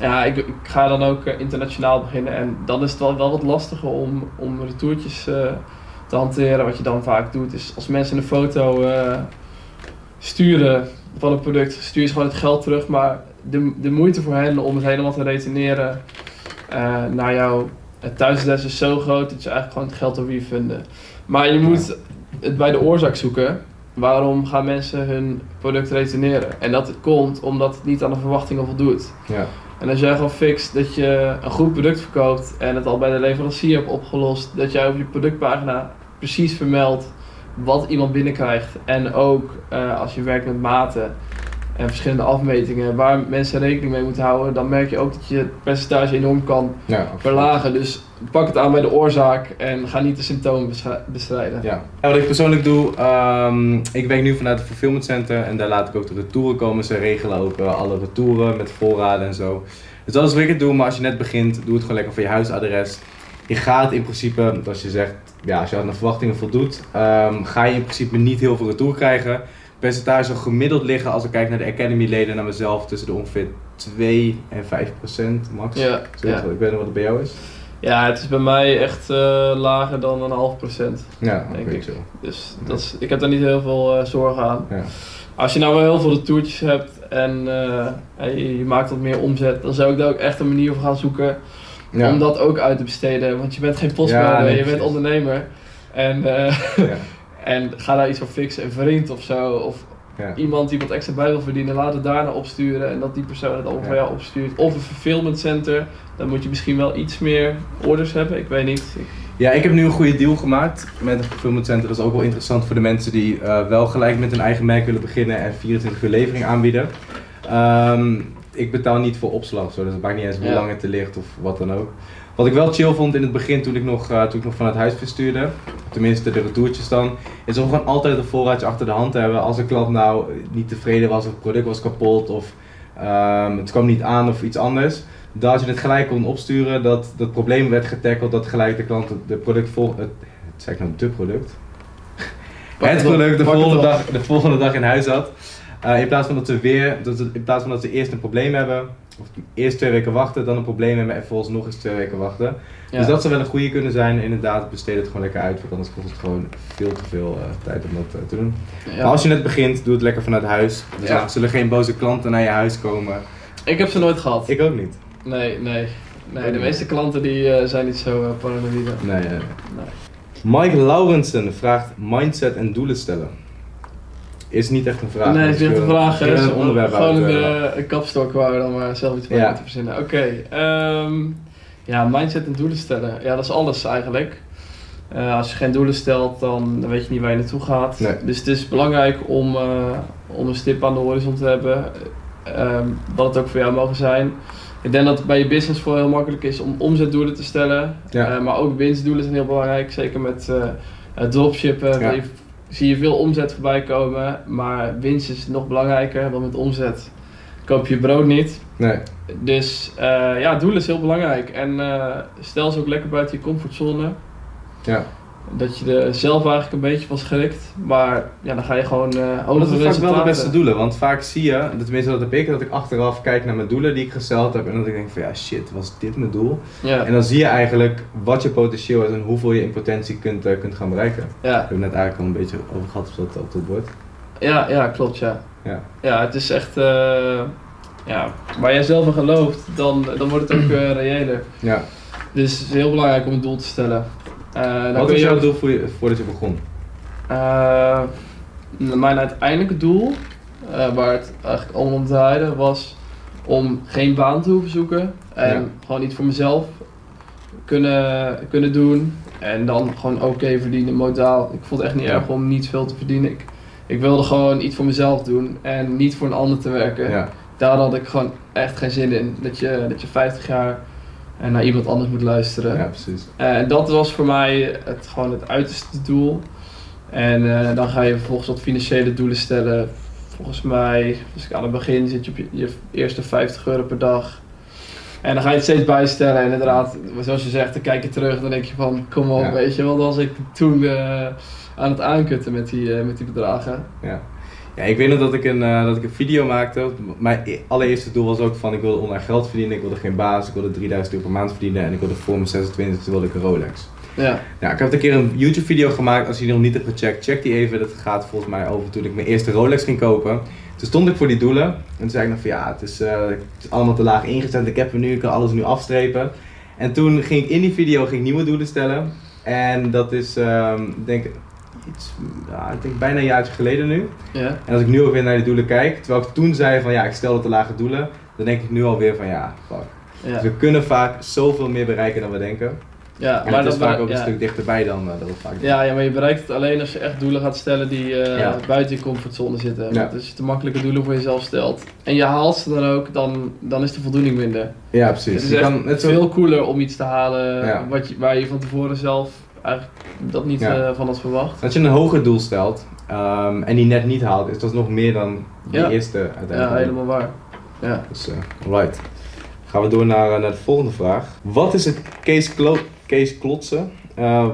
ja, ik, ik ga dan ook internationaal beginnen en dan is het wel, wel wat lastiger om, om retourtjes te hanteren. Wat je dan vaak doet is als mensen een foto sturen van een product, stuur je ze gewoon het geld terug, maar de, de moeite voor hen om het helemaal te returneren eh, naar jouw het thuisadres is zo groot dat je eigenlijk gewoon het geld wil refunden. Maar je moet het bij de oorzaak zoeken. Waarom gaan mensen hun product retourneren? En dat komt omdat het niet aan de verwachtingen voldoet. Ja. En als jij gewoon fixt dat je een goed product verkoopt en het al bij de leverancier hebt opgelost, dat jij op je productpagina precies vermeldt wat iemand binnenkrijgt. En ook eh, als je werkt met maten en verschillende afmetingen waar mensen rekening mee moeten houden, dan merk je ook dat je het percentage enorm kan Ja, verlagen. Dus pak het aan bij de oorzaak en ga niet de symptomen bestri- bestrijden. Ja. En wat ik persoonlijk doe, ehm, ik werk nu vanuit het fulfillment center en daar laat ik ook de retouren komen. Ze regelen ook eh, alle retouren met voorraden en zo. Dus dat is wat ik het doe, maar als je net begint, doe het gewoon lekker voor je huisadres. Je gaat in principe, als je zegt, ja, als je aan de verwachtingen voldoet, ehm, ga je in principe niet heel veel retour krijgen. Percentage zal gemiddeld liggen als ik kijk naar de Academy leden, naar mezelf, tussen de ongeveer 2 en 5 procent max. Ja, ja. Ik weet niet wat het bij jou is. ja, het is bij mij echt eh, lager dan een half procent. Ja, Denk ik. chill. Dus dat is, ik heb daar niet heel veel eh, zorgen aan. Ja. Als je nou wel heel veel retourtjes hebt en, eh, en je, je maakt wat meer omzet, dan zou ik daar ook echt een manier voor gaan zoeken om dat ook uit te besteden. Want je bent geen postbode, nee, je bent ondernemer. En, ja. en ga daar iets voor fixen, een vriend of zo. Of Ja. iemand die wat extra bij wil verdienen, laat het daarna opsturen en dat die persoon het allemaal Ja. jou opstuurt. Of een fulfillment center, dan moet je misschien wel iets meer orders hebben, ik weet niet. Ik- Ja, ik heb nu een goede deal gemaakt met een fulfillment center. Dat is ook wel interessant voor de mensen die eh, wel gelijk met hun eigen merk willen beginnen en 24 uur levering aanbieden. Ehm, ik betaal niet voor opslag zo, dus het maakt niet eens hoe Ja. lang het er ligt of wat dan ook. Wat ik wel chill vond in het begin toen ik nog, eh, toen ik nog van het huis verstuurde, tenminste de retourtjes dan, is om gewoon altijd een voorraadje achter de hand te hebben. Als een klant nou niet tevreden was of het product was kapot of ehm, het kwam niet aan of iets anders, dat je het gelijk kon opsturen, dat dat probleem werd getackled, dat gelijk de klant het de product vol, het, zeg ik nou de product, Pak het product de volgende, dag, de volgende dag in huis had. Eh, in plaats van dat ze weer, dat in plaats van dat ze eerst een probleem hebben, of eerst twee weken wachten, dan een probleem hebben en vervolgens nog eens twee weken wachten. Ja. Dus dat zou wel een goede kunnen zijn. Inderdaad, besteed het gewoon lekker uit, want anders kost het gewoon veel te veel eh, tijd om dat eh, te doen. Ja. Maar als je net begint, doe het lekker vanuit huis. Dus Ja. er zullen geen boze klanten naar je huis komen. Ik heb ze nooit gehad. Ik ook niet. Nee, nee. Nee, de meeste klanten die eh, zijn niet zo paranoïde. Nee, nee. Nee. Mike Laurensen vraagt mindset en doelen stellen. Is niet echt een vraag. nee, het is niet een vraag. hè. een onderwerp Gewoon een, eh, eh, een kapstok waar we dan maar zelf iets Ja. moeten verzinnen. Oké, ehm, ja, mindset en doelen stellen. Ja, dat is alles eigenlijk. Eh, als je geen doelen stelt, dan weet je niet waar je naartoe gaat. Nee. Dus het is belangrijk om, eh, om een stip aan de horizon te hebben. Ehm, wat het ook voor jou mogen zijn. Ik denk dat het bij je business voor heel makkelijk is om omzetdoelen te stellen. Ja. Eh, maar ook winstdoelen zijn heel belangrijk. Zeker met eh, Eh, dropshippen, Ja. Zie je veel omzet voorbij komen, maar winst is nog belangrijker, want met omzet koop je brood niet. Nee. Dus eh, ja, doelen is heel belangrijk. En eh, stel ze ook lekker buiten je comfortzone. Ja. Dat je er zelf eigenlijk een beetje van schrikt. Maar ja, dan ga je gewoon eh Oh, dat is vaak wel de beste doelen, want vaak zie je, tenminste dat heb ik, dat ik achteraf kijk naar mijn doelen die ik gesteld heb en dat ik denk van ja shit, was dit mijn doel? Ja, En dan zie je eigenlijk wat je potentieel is en hoeveel je in potentie kunt, eh, kunt gaan bereiken. Ja, hebben net eigenlijk al een beetje over gehad op dat, op dat bord. ja, ja, klopt ja. Ja. Ja, het is echt... eh, ja, waar jij zelf in gelooft, dan, dan wordt het ook reëler. Ja. Dus het is heel belangrijk om een doel te stellen. Eh, Wat was jouw ook- doel voor je, voordat je begon? Eh, mijn uiteindelijke doel, eh, waar het eigenlijk allemaal om draaide, was om geen baan te hoeven zoeken. En Ja. gewoon iets voor mezelf kunnen, kunnen doen. En dan gewoon oké verdienen, modaal. Ik vond het echt niet Ja. erg om niet veel te verdienen. Ik, ik wilde gewoon iets voor mezelf doen en niet voor een ander te werken. Ja. Daar had ik gewoon echt geen zin in. Dat je, dat je 50 jaar eh, naar iemand anders moet luisteren. ja, precies. En dat was voor mij het, gewoon het uiterste doel. En eh, dan ga je vervolgens wat financiële doelen stellen. Volgens mij, als ik aan het begin zit je op je, je eerste 50 euro per dag. En dan ga je het steeds bijstellen. En inderdaad, zoals je zegt, dan kijk je terug. Dan denk je van, kom op, Ja. weet je. Want was ik toen eh, aan het aankutten met die, eh, met die bedragen. Ja. Ja, ik weet nog dat ik een, eh, dat ik een video maakte. Mijn e- allereerste doel was ook van ik wilde online geld verdienen. Ik wilde geen baas. Ik wilde 3000 euro per maand verdienen. En ik wilde voor mijn 26e wilde ik een Rolex. Ja, Ja, ik heb een keer een YouTube video gemaakt. Als je die nog niet hebt gecheckt, check die even. Dat gaat volgens mij over toen ik mijn eerste Rolex ging kopen. Toen stond ik voor die doelen. En toen zei ik nog van ja, het is, eh, het is allemaal te laag ingezet. Ik heb er nu, ik kan alles nu afstrepen. En toen ging ik in die video ging ik nieuwe doelen stellen. En dat is, ik denk, iets, ja, ik denk bijna een jaartje geleden nu. ja, En als ik nu ook weer naar die doelen kijk, terwijl ik toen zei van ja, ik stelde te lage doelen. Dan denk ik nu alweer van ja, fuck. ja. Dus we kunnen vaak zoveel meer bereiken dan we denken. ja En het is dat- vaak ook een stuk dichterbij dan eh, dat we vaak Ja, ja, maar je bereikt het alleen als je echt doelen gaat stellen die eh, buiten je comfortzone zitten. Ja. Want als je te makkelijke doelen voor jezelf stelt en je haalt ze dan ook, dan, dan is de voldoening minder. Ja, Het precies. is Je kan zo... veel cooler om iets te halen wat je, waar je van tevoren zelf eigenlijk dat niet Ja. eh, van had verwacht. Als je een hoger doel stelt ehm, en die net niet haalt, is dat nog meer dan die Ja. eerste Ja, uiteindelijk. helemaal waar. Ja. Dus, eh, alright. Gaan we door naar, eh, naar de volgende vraag. Wat is het case, klo case klotsen?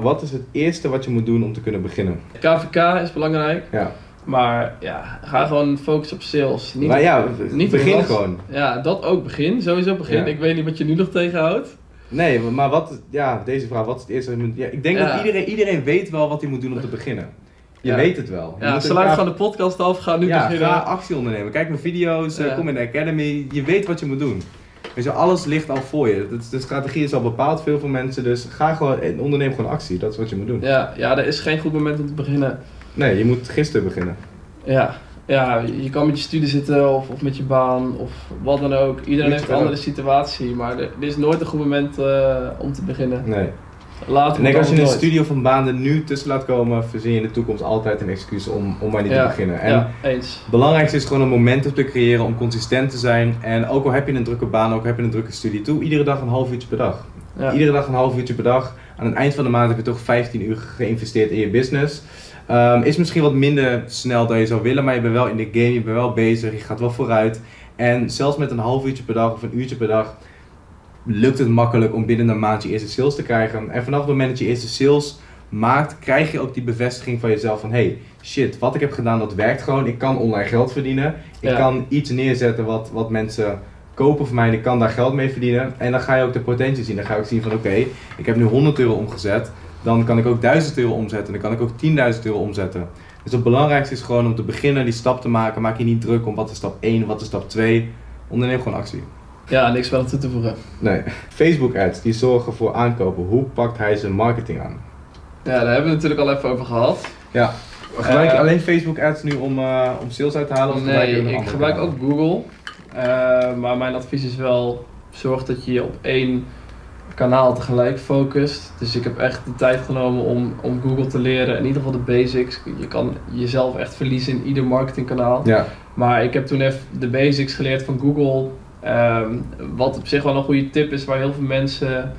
Wat is het eerste wat je moet doen om te kunnen beginnen? KVK is belangrijk, Ja, maar ja, ga gewoon focussen op sales. Niet maar ja, niet begin gewoon. Ja, dat ook begin. Sowieso begin. Ja. Ik weet niet wat je nu nog tegenhoudt. Nee, maar wat, ja, deze vraag, wat is het eerste wat je moet... Ja, ik denk dat iedereen, iedereen weet wel wat hij moet doen om te beginnen. Je Ja. weet het wel. Je Ja, sluit elkaar- gewoon de podcast af. Ga nu ja, beginnen. ga actie ondernemen. Kijk mijn video's, eh, Ja. kom in de academy. Je weet wat je moet doen. Weet je, alles ligt al voor je. De strategie is al bepaald veel voor mensen. Dus ga gewoon, en onderneem gewoon actie. Dat is wat je moet doen. Ja, ja, er is geen goed moment om te beginnen. Nee, je moet gisteren beginnen. Ja, ja je kan met je studie zitten of, of met je baan of wat dan ook. Iedereen heeft een andere situatie, maar er, er is nooit een goed moment eh, om te beginnen. Nee. Later En als je een studie of een baan er nu tussen laat komen, verzin je in de toekomst altijd een excuus om, om maar niet Ja, te beginnen. En Ja, eens. het belangrijkste is gewoon een momentum te creëren om consistent te zijn. En ook al heb je een drukke baan, ook al heb je een drukke studie, doe iedere dag een half uurtje per dag. Ja. Iedere dag een half uurtje per dag. Aan het eind van de maand heb je toch 15 uur geïnvesteerd in je business. Ehm, is misschien wat minder snel dan je zou willen, maar je bent wel in de game, je bent wel bezig, je gaat wel vooruit. En zelfs met een half uurtje per dag of een uurtje per dag lukt het makkelijk om binnen een maand je eerste sales te krijgen. En vanaf het moment dat je eerste sales maakt, krijg je ook die bevestiging van jezelf van hey, shit, wat ik heb gedaan dat werkt gewoon. Ik kan online geld verdienen. Ik Ja. kan iets neerzetten wat, wat mensen kopen voor mij en ik kan daar geld mee verdienen. En dan ga je ook de potentie zien. Dan ga je ook zien van oké, ik heb nu 100 euro omgezet. Dan kan ik ook 1000 euro omzetten. Dan kan ik ook 10.000 euro omzetten. Dus het belangrijkste is gewoon om te beginnen, die stap te maken. Maak je niet druk om wat is stap 1, wat is stap 2. Onderneem gewoon actie. ja, niks aan toe te voegen. Nee. Facebook ads, die zorgen voor aankopen. Hoe pakt hij zijn marketing aan? Ja, daar hebben we het natuurlijk al even over gehad. Ja. Gebruik je Eh, alleen Facebook ads nu om, eh, om sales uit te halen? Of Nee, ik gebruik ook Google. Eh, maar mijn advies is wel, zorg dat je je op één kanaal tegelijk focust. Dus ik heb echt de tijd genomen om, om Google te leren. In ieder geval de basics. Je kan jezelf echt verliezen in ieder marketingkanaal. Ja, Maar ik heb toen even de basics geleerd van Google. Ehm, wat op zich wel een goede tip is, waar heel veel mensen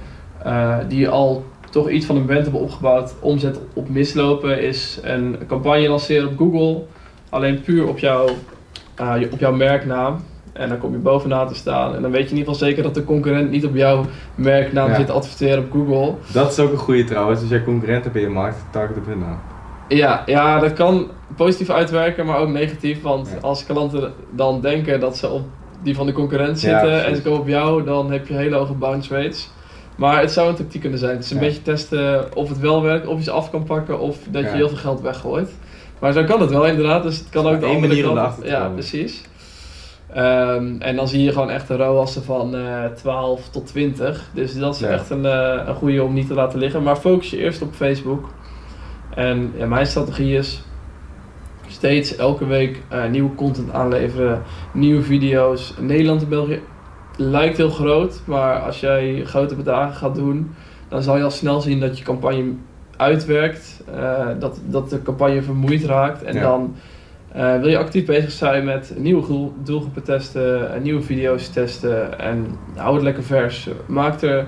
eh, die al toch iets van een brand hebben opgebouwd, omzet op mislopen, is een campagne lanceren op Google. Alleen puur op, jouw uh, op jouw merknaam. En dan kom je bovenaan te staan. En dan weet je in ieder geval zeker dat de concurrent niet op jouw merknaam Ja. zit te adverteren op Google. Dat is ook een goede trouwens. Als jij concurrent hebt in je markt, target op hun naam. Ja, ja, dat kan positief uitwerken, maar ook negatief. Want Ja. als klanten dan denken dat ze op die van de concurrent Ja, zitten en ze komen op jou, dan heb je hele hoge bounce rates. Maar het zou een tactiek kunnen zijn. Het is een Ja. beetje testen of het wel werkt, of je ze af kan pakken, of dat je heel veel geld weggooit. Maar zo kan het wel inderdaad, dus het kan ook de andere kant. Ja, precies. Ehm, en dan zie je gewoon echt een ROAS'en van eh 12 tot 20. Dus dat is Ja. echt een, eh, een goede om niet te laten liggen. Maar focus je eerst op Facebook. En ja, mijn strategie is steeds elke week eh, nieuwe content aanleveren, nieuwe video's. Nederland en België lijkt heel groot, maar als jij grote bedragen gaat doen, dan zal je al snel zien dat je campagne uitwerkt, dat, dat de campagne vermoeid raakt. En Ja. dan eh, wil je actief bezig zijn met nieuwe doel- doelgroepen testen, en nieuwe video's testen en hou het lekker vers. Maak er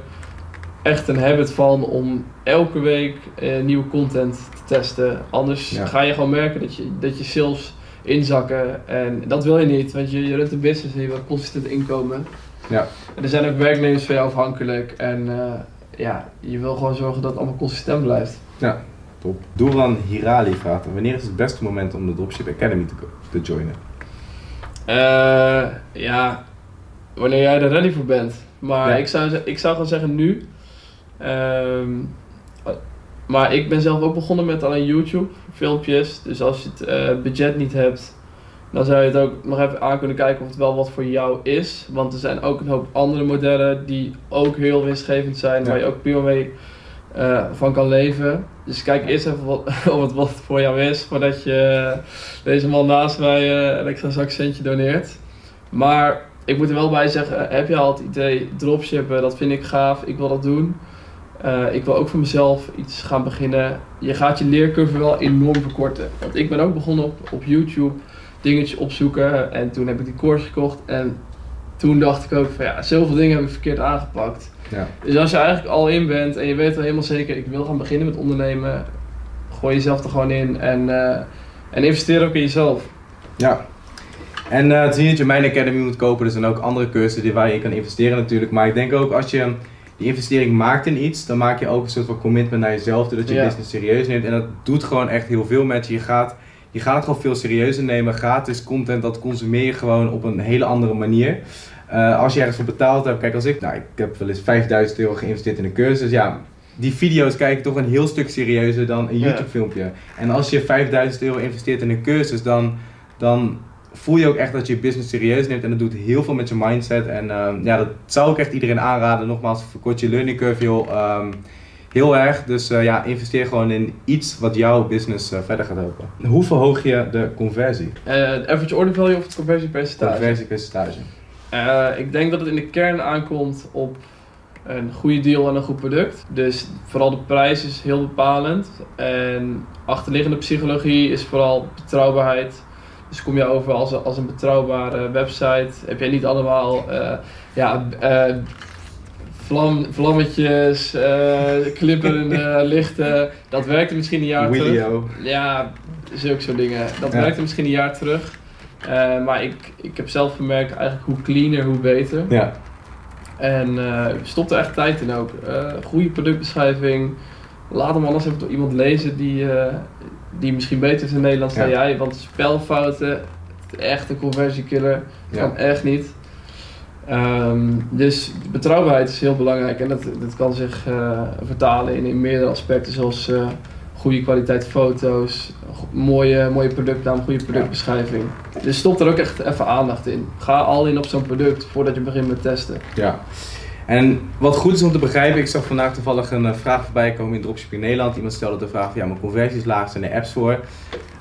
echt een habit van om elke week eh, nieuwe content te testen. Anders Ja. ga je gewoon merken dat je, dat je sales inzakken. En dat wil je niet, want je, je runt een business en je wil consistent inkomen. Ja. En er zijn ook werknemers van jou afhankelijk. En eh, ja, je wil gewoon zorgen dat het allemaal consistent blijft. Ja, top. Doran Hirali vraagt, wanneer is het beste moment om de Dropship Academy te, te joinen? Eh, ja, wanneer jij er ready voor bent. Maar Ja. ik, zou, ik zou gewoon zeggen nu. Ehm, maar ik ben zelf ook begonnen met alleen YouTube filmpjes. Dus als je het eh, budget niet hebt, dan zou je het ook nog even aan kunnen kijken of het wel wat voor jou is. Want er zijn ook een hoop andere modellen die ook heel winstgevend zijn, Ja. waar je ook prima mee eh, van kan leven. Dus kijk eerst even wat, of het wat voor jou is, voordat je eh, deze man naast mij eh, een extra zakcentje doneert. Maar ik moet er wel bij zeggen, heb je al het idee dropshippen, dat vind ik gaaf, ik wil dat doen. Ik wil ook voor mezelf iets gaan beginnen. Je gaat je leercurve wel enorm verkorten. Want ik ben ook begonnen op, op YouTube dingetjes opzoeken en toen heb ik die course gekocht en toen dacht ik ook van ja, zoveel dingen heb ik verkeerd aangepakt. Ja. Dus als je eigenlijk al in bent en je weet wel helemaal zeker, ik wil gaan beginnen met ondernemen, gooi jezelf er gewoon in en, eh, en investeer ook in jezelf. Ja. En eh, het is niet dat je mijn academy moet kopen, er zijn ook andere cursussen die waar je in kan investeren natuurlijk. Maar ik denk ook als je die investering maakt in iets, dan maak je ook een soort van commitment naar jezelf, je je Ja. business serieus neemt. En dat doet gewoon echt heel veel met je. Je gaat, je gaat het gewoon veel serieuzer nemen. Gratis content, dat consumeer je gewoon op een hele andere manier. Eh, als je ergens voor betaald hebt, kijk als ik, nou ik heb wel eens 5000 euro geïnvesteerd in een cursus, ja, die video's kijk ik toch een heel stuk serieuzer dan een. YouTube filmpje. En als je 5000 euro investeert in een cursus, dan, dan voel je ook echt dat je je business serieus neemt en dat doet heel veel met je mindset. En ehm, ja, dat zou ik echt iedereen aanraden. Nogmaals, verkort je learning curve heel, ehm, heel erg. Dus eh, ja, investeer gewoon in iets wat jouw business eh, verder gaat helpen. Hoe verhoog je de conversie? De average order value of het conversiepercentage? Conversiepercentage. Ik denk dat het in de kern aankomt op een goede deal en een goed product. Dus vooral de prijs is heel bepalend. En achterliggende psychologie is vooral betrouwbaarheid. Dus kom je over als, een- als een betrouwbare website. Heb jij niet allemaal ja, vlam, vlammetjes, klipperende lichten. Dat werkte misschien een jaar terug. Ja, zulke soort dingen. Dat Ja. werkte misschien een jaar terug. Eh, maar ik, ik heb zelf gemerkt, eigenlijk hoe cleaner, hoe beter. Ja, En eh stop er echt tijd in ook. Goede productbeschrijving. Laat hem anders even door iemand lezen die, die misschien beter is in Nederlands dan jij. Want spelfouten, echt een conversiekiller. Kan echt niet. Ehm, dus betrouwbaarheid is heel belangrijk en dat, dat kan zich eh, vertalen in, in meerdere aspecten zoals eh, goede kwaliteit foto's, mooie, mooie productnaam, goede productbeschrijving. Dus stop er ook echt even aandacht in. Ga al in op zo'n product voordat je begint met testen. Ja. En wat goed is om te begrijpen, ik zag vandaag toevallig een eh, vraag voorbij komen in Dropshipping Nederland. Iemand stelde de vraag ja, mijn conversie is laag, zijn er apps voor?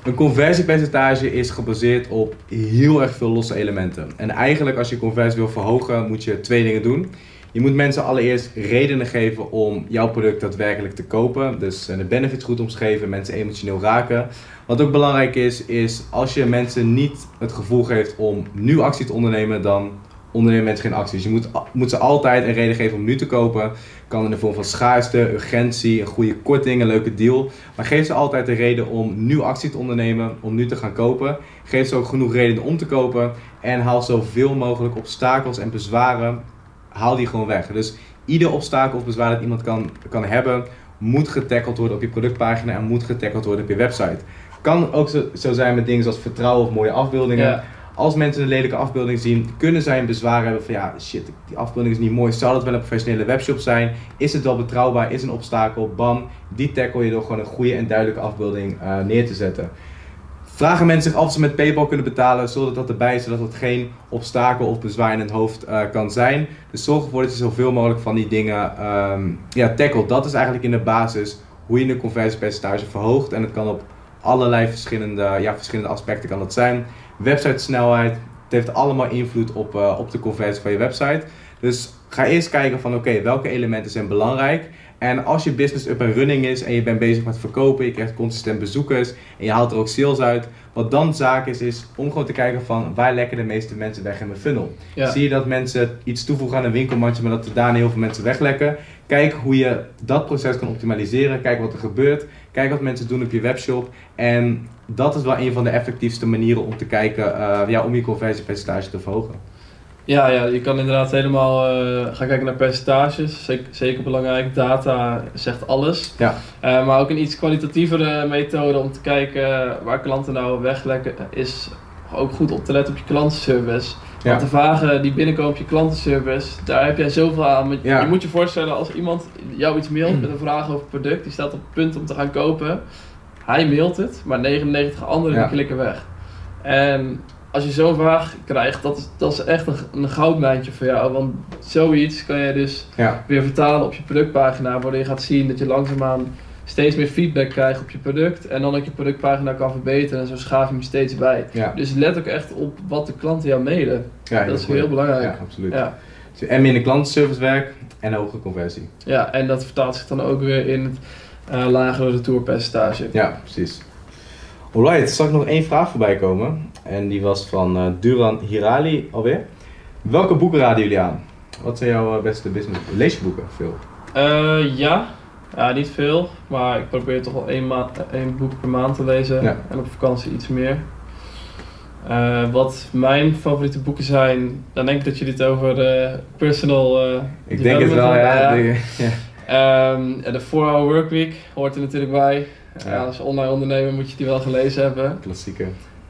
Een conversiepercentage is gebaseerd op heel erg veel losse elementen. En eigenlijk als je conversie wil verhogen, moet je twee dingen doen. Je moet mensen allereerst redenen geven om jouw product daadwerkelijk te kopen. Dus eh, de benefits goed omschrijven, mensen emotioneel raken. Wat ook belangrijk is, is als je mensen niet het gevoel geeft om nu actie te ondernemen, dan ondernemen mensen geen acties. Je moet, moet ze altijd een reden geven om nu te kopen. Kan in de vorm van schaarste, urgentie, een goede korting, een leuke deal. Maar geef ze altijd de reden om nu actie te ondernemen, om nu te gaan kopen. Geef ze ook genoeg redenen om te kopen. En haal zoveel mogelijk obstakels en bezwaren, haal die gewoon weg. Dus ieder obstakel of bezwaar dat iemand kan, kan hebben, moet getackled worden op je productpagina en moet getackled worden op je website. Kan ook zo, zijn met dingen zoals vertrouwen of mooie afbeeldingen. Als mensen een lelijke afbeelding zien, kunnen zij een bezwaar hebben van ja, shit, die afbeelding is niet mooi. Zou dat wel een professionele webshop zijn? Is het wel betrouwbaar? Is een obstakel? Bam, die tackle je door gewoon een goede en duidelijke afbeelding eh, neer te zetten. Vragen mensen zich af of ze met PayPal kunnen betalen, zodat dat erbij is, zodat het geen obstakel of bezwaar in hun hoofd eh, kan zijn. Dus zorg ervoor dat je zoveel mogelijk van die dingen ehm ja, tackelt. Dat is eigenlijk in de basis hoe je een conversiepercentage verhoogt. En het kan op allerlei verschillende, ja, verschillende aspecten kan dat zijn. Website snelheid, het heeft allemaal invloed op, eh, op de conversie van je website. Dus ga eerst kijken van oké, welke elementen zijn belangrijk. En als je business up en running is en je bent bezig met verkopen, je krijgt consistent bezoekers en je haalt er ook sales uit. Wat dan zaak is, is om gewoon te kijken van waar lekken de meeste mensen weg in mijn funnel. Ja. Zie je dat mensen iets toevoegen aan een winkelmandje, maar dat er daarna heel veel mensen weglekken. Kijk hoe je dat proces kan optimaliseren. Kijk wat er gebeurt. Kijk wat mensen doen op je webshop. En dat is wel een van de effectiefste manieren om te kijken, eh, ja, om je conversiepercentage te verhogen. Ja, ja, je kan inderdaad helemaal eh, gaan kijken naar percentages. Zeker, zeker belangrijk. Data zegt alles. Ja. Eh, maar ook een iets kwalitatievere methode om te kijken waar klanten nou weglekken, is ook goed op te letten op je klantenservice. Ja. Want de vragen die binnenkomen op je klantenservice, daar heb jij zoveel aan. Ja. Je moet je voorstellen, als iemand jou iets mailt met een vraag over het product, die staat op het punt om te gaan kopen. Hij mailt het, maar 99 anderen Ja. die klikken weg. En als je zo'n vraag krijgt, dat is, dat is echt een, een goudmijntje voor jou. Want zoiets kan je dus Ja, weer vertalen op je productpagina, waardoor je gaat zien dat je langzaamaan steeds meer feedback krijgt op je product. En dan ook je productpagina kan verbeteren en zo schaaf je hem steeds bij. ja. Dus let ook echt op wat de klanten jou mailen. ja dat is goed. heel belangrijk. Ja, absoluut. Ja. Dus En minder klantenservice werk en hoge conversie. ja, en dat vertaalt zich dan ook weer in het eh, lagere retourpercentage. Ja, precies. Alright, zag ik nog één vraag voorbij komen. En die was van eh, Duran Hirali alweer. Welke boeken raden jullie aan? Wat zijn jouw eh, beste business Lees je boeken? Veel. Eh, ja. ja, niet veel, maar ik probeer toch wel één, één boek per maand te lezen Ja. en op vakantie iets meer. Wat mijn favoriete boeken zijn, dan denk ik dat jullie het over personal Ik denk het wel, ja. hebben. De- ja. Ehm, de 4-hour workweek hoort er natuurlijk bij. Ja. Als online ondernemer moet je die wel gelezen hebben. Klassieke.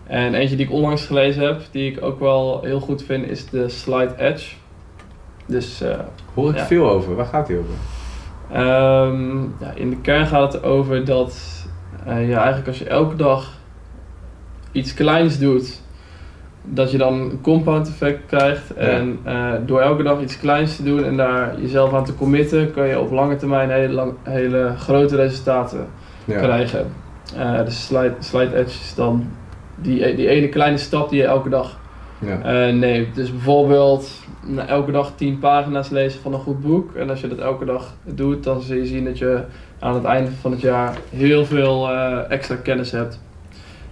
En eentje die ik onlangs gelezen heb, die ik ook wel heel goed vind, is de Slide Edge. Dus eh, Hoor ik Ja. veel over. Waar gaat die over? Ehm, ja, in de kern gaat het over dat eh, je eigenlijk als je elke dag iets kleins doet, dat je dan een compound effect krijgt. En eh, door elke dag iets kleins te doen en daar jezelf aan te committen, kan je op lange termijn hele, lang, hele grote resultaten krijgen. De slide, slide edge is dan die, die ene kleine stap die je elke dag Ja. eh, neemt. Dus bijvoorbeeld elke dag 10 pagina's lezen van een goed boek. En als je dat elke dag doet, dan zul je zien dat je aan het einde van het jaar heel veel eh, extra kennis hebt.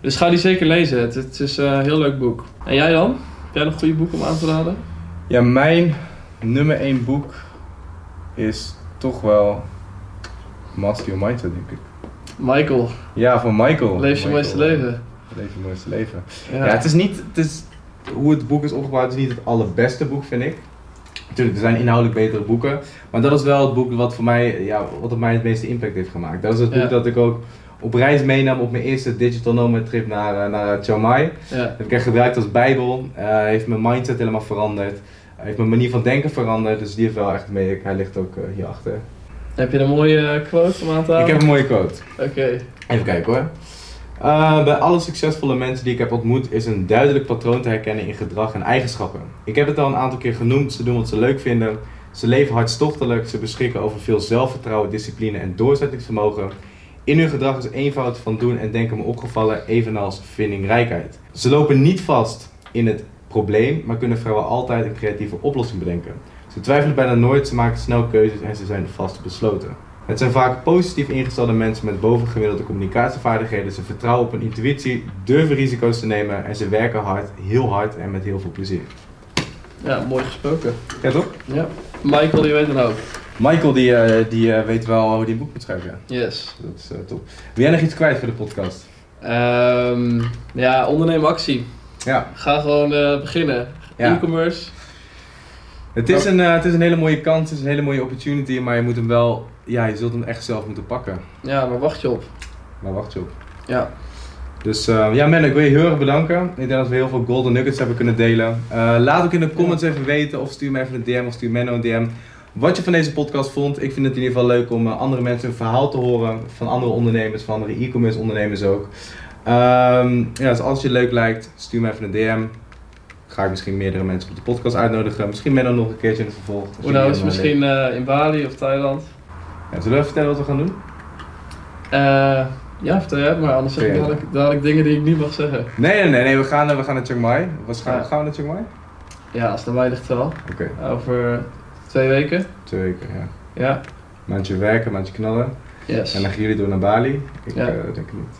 Dus ga die zeker lezen. Het, het is eh, een heel leuk boek. En jij dan? Heb jij nog goede boeken om aan te raden? ja, mijn nummer één boek is toch wel Master Your Mindset, denk ik. Michael, Ja, van Michael. leef je mooiste leven. Leef je mooiste leven. Ja. Ja, het is niet, het is, hoe het boek is opgebouwd is niet het allerbeste boek, vind ik. Natuurlijk, er zijn inhoudelijk betere boeken. Maar dat is wel het boek wat voor mij, ja, wat op mij het meeste impact heeft gemaakt. Dat is het boek Ja. dat ik ook op reis meenam op mijn eerste digital nomad trip naar, eh, naar Chiang Mai. ja. Dat heb ik echt gebruikt als bijbel. Eh, heeft mijn mindset helemaal veranderd. heeft mijn manier van denken veranderd. Dus die heeft wel echt mee. Hij ligt ook eh, hierachter. Heb je een mooie quote om aan te Ik heb een mooie quote. Oké. Even kijken hoor. Eh, bij alle succesvolle mensen die ik heb ontmoet is een duidelijk patroon te herkennen in gedrag en eigenschappen. Ik heb het al een aantal keer genoemd, ze doen wat ze leuk vinden. Ze leven hartstochtelijk, ze beschikken over veel zelfvertrouwen, discipline en doorzettingsvermogen. In hun gedrag is eenvoud van doen en denken me opgevallen, evenals vindingrijkheid. Ze lopen niet vast in het probleem, maar kunnen vrouwen altijd een creatieve oplossing bedenken. Ze twijfelen bijna nooit, ze maken snel keuzes en ze zijn vast besloten. Het zijn vaak positief ingestelde mensen met bovengemiddelde communicatievaardigheden. Ze vertrouwen op hun intuïtie, durven risico's te nemen en ze werken hard, heel hard en met heel veel plezier. Ja, mooi gesproken. Ja, toch? Ja. Michael, die weet dan ook. Michael die, eh, die eh, weet wel hoe die een boek moet schrijven. Ja. Yes. Dat is eh, top. Wil jij nog iets kwijt voor de podcast? Ehm, ja, onderneem actie. Ja. Ga gewoon eh, beginnen. Ja. E-commerce. Het is, een, het is een hele mooie kans, het is een hele mooie opportunity, maar je moet hem wel, ja, je zult hem echt zelf moeten pakken. Ja, waar wacht je op? Maar wacht je op. Ja. Dus eh, ja, Menno, ik wil je heel erg bedanken. Ik denk dat we heel veel golden nuggets hebben kunnen delen. Eh, laat ook in de comments even weten of stuur me even een DM of stuur Menno een DM. Wat je van deze podcast vond. Ik vind het in ieder geval leuk om eh, andere mensen hun verhaal te horen. Van andere ondernemers, van andere e-commerce ondernemers ook. Ehm, ja, dus als je het leuk lijkt, stuur me even een DM. Ga ik misschien meerdere mensen op de podcast uitnodigen. Misschien Menno nog een keertje in het vervolg. Hoe nou is misschien in Bali of Thailand? Ja, zullen we vertellen wat we gaan doen? Eh, ja, vertel jij het maar, anders zeg ik dadelijk, dadelijk dingen die ik niet mag zeggen. Nee, nee, nee, nee we, gaan, eh, we gaan naar Chiang Mai. Wat gaan, Ja. gaan we naar Chiang Mai? Ja, als het aan mij ligt wel. Oké, Over twee weken. twee weken, ja. Ja, Maandje werken, maandje knallen. yes. En dan gaan jullie door naar Bali? Ik Ja. eh, denk het niet.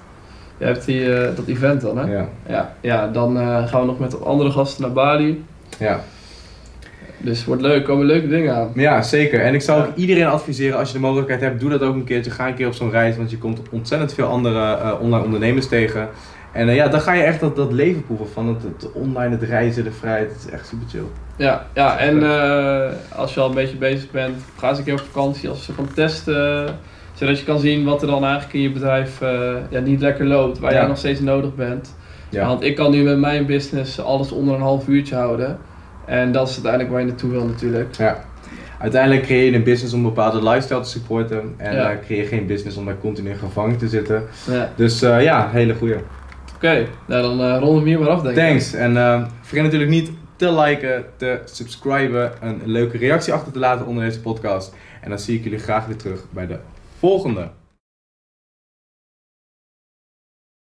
Jij hebt die, dat event dan, hè? Ja. Ja, ja dan gaan we nog met andere gasten naar Bali. Ja. Dus het wordt leuk, komen leuke dingen aan. ja, zeker. En ik zou ook iedereen adviseren, als je de mogelijkheid hebt, doe dat ook een keertje. Ga een keer op zo'n reis, want je komt ontzettend veel andere eh, online ondernemers tegen. En eh, ja, dan ga je echt dat, dat leven proeven van het, het online, het reizen, de vrijheid. Het is echt super chill. Ja, ja en eh, als je al een beetje bezig bent, ga eens een keer op vakantie als soort van testen. zodat je kan zien wat er dan eigenlijk in je bedrijf ja, niet lekker loopt, waar Ja. jij nog steeds nodig bent. Ja. Want ik kan nu met mijn business alles onder een half uurtje houden. En dat is uiteindelijk waar je naartoe wil natuurlijk. ja. Uiteindelijk creëer je een business om een bepaalde lifestyle te supporten. En Ja. eh, creëer je geen business om daar continu gevangen te zitten. Ja. Dus eh, ja, hele goeie. Oké, nou dan eh ronden we hier maar af denk ik. Thanks. En vergeet natuurlijk niet te liken, te subscriben, een leuke reactie achter te laten onder deze podcast. En dan zie ik jullie graag weer terug bij de volgende.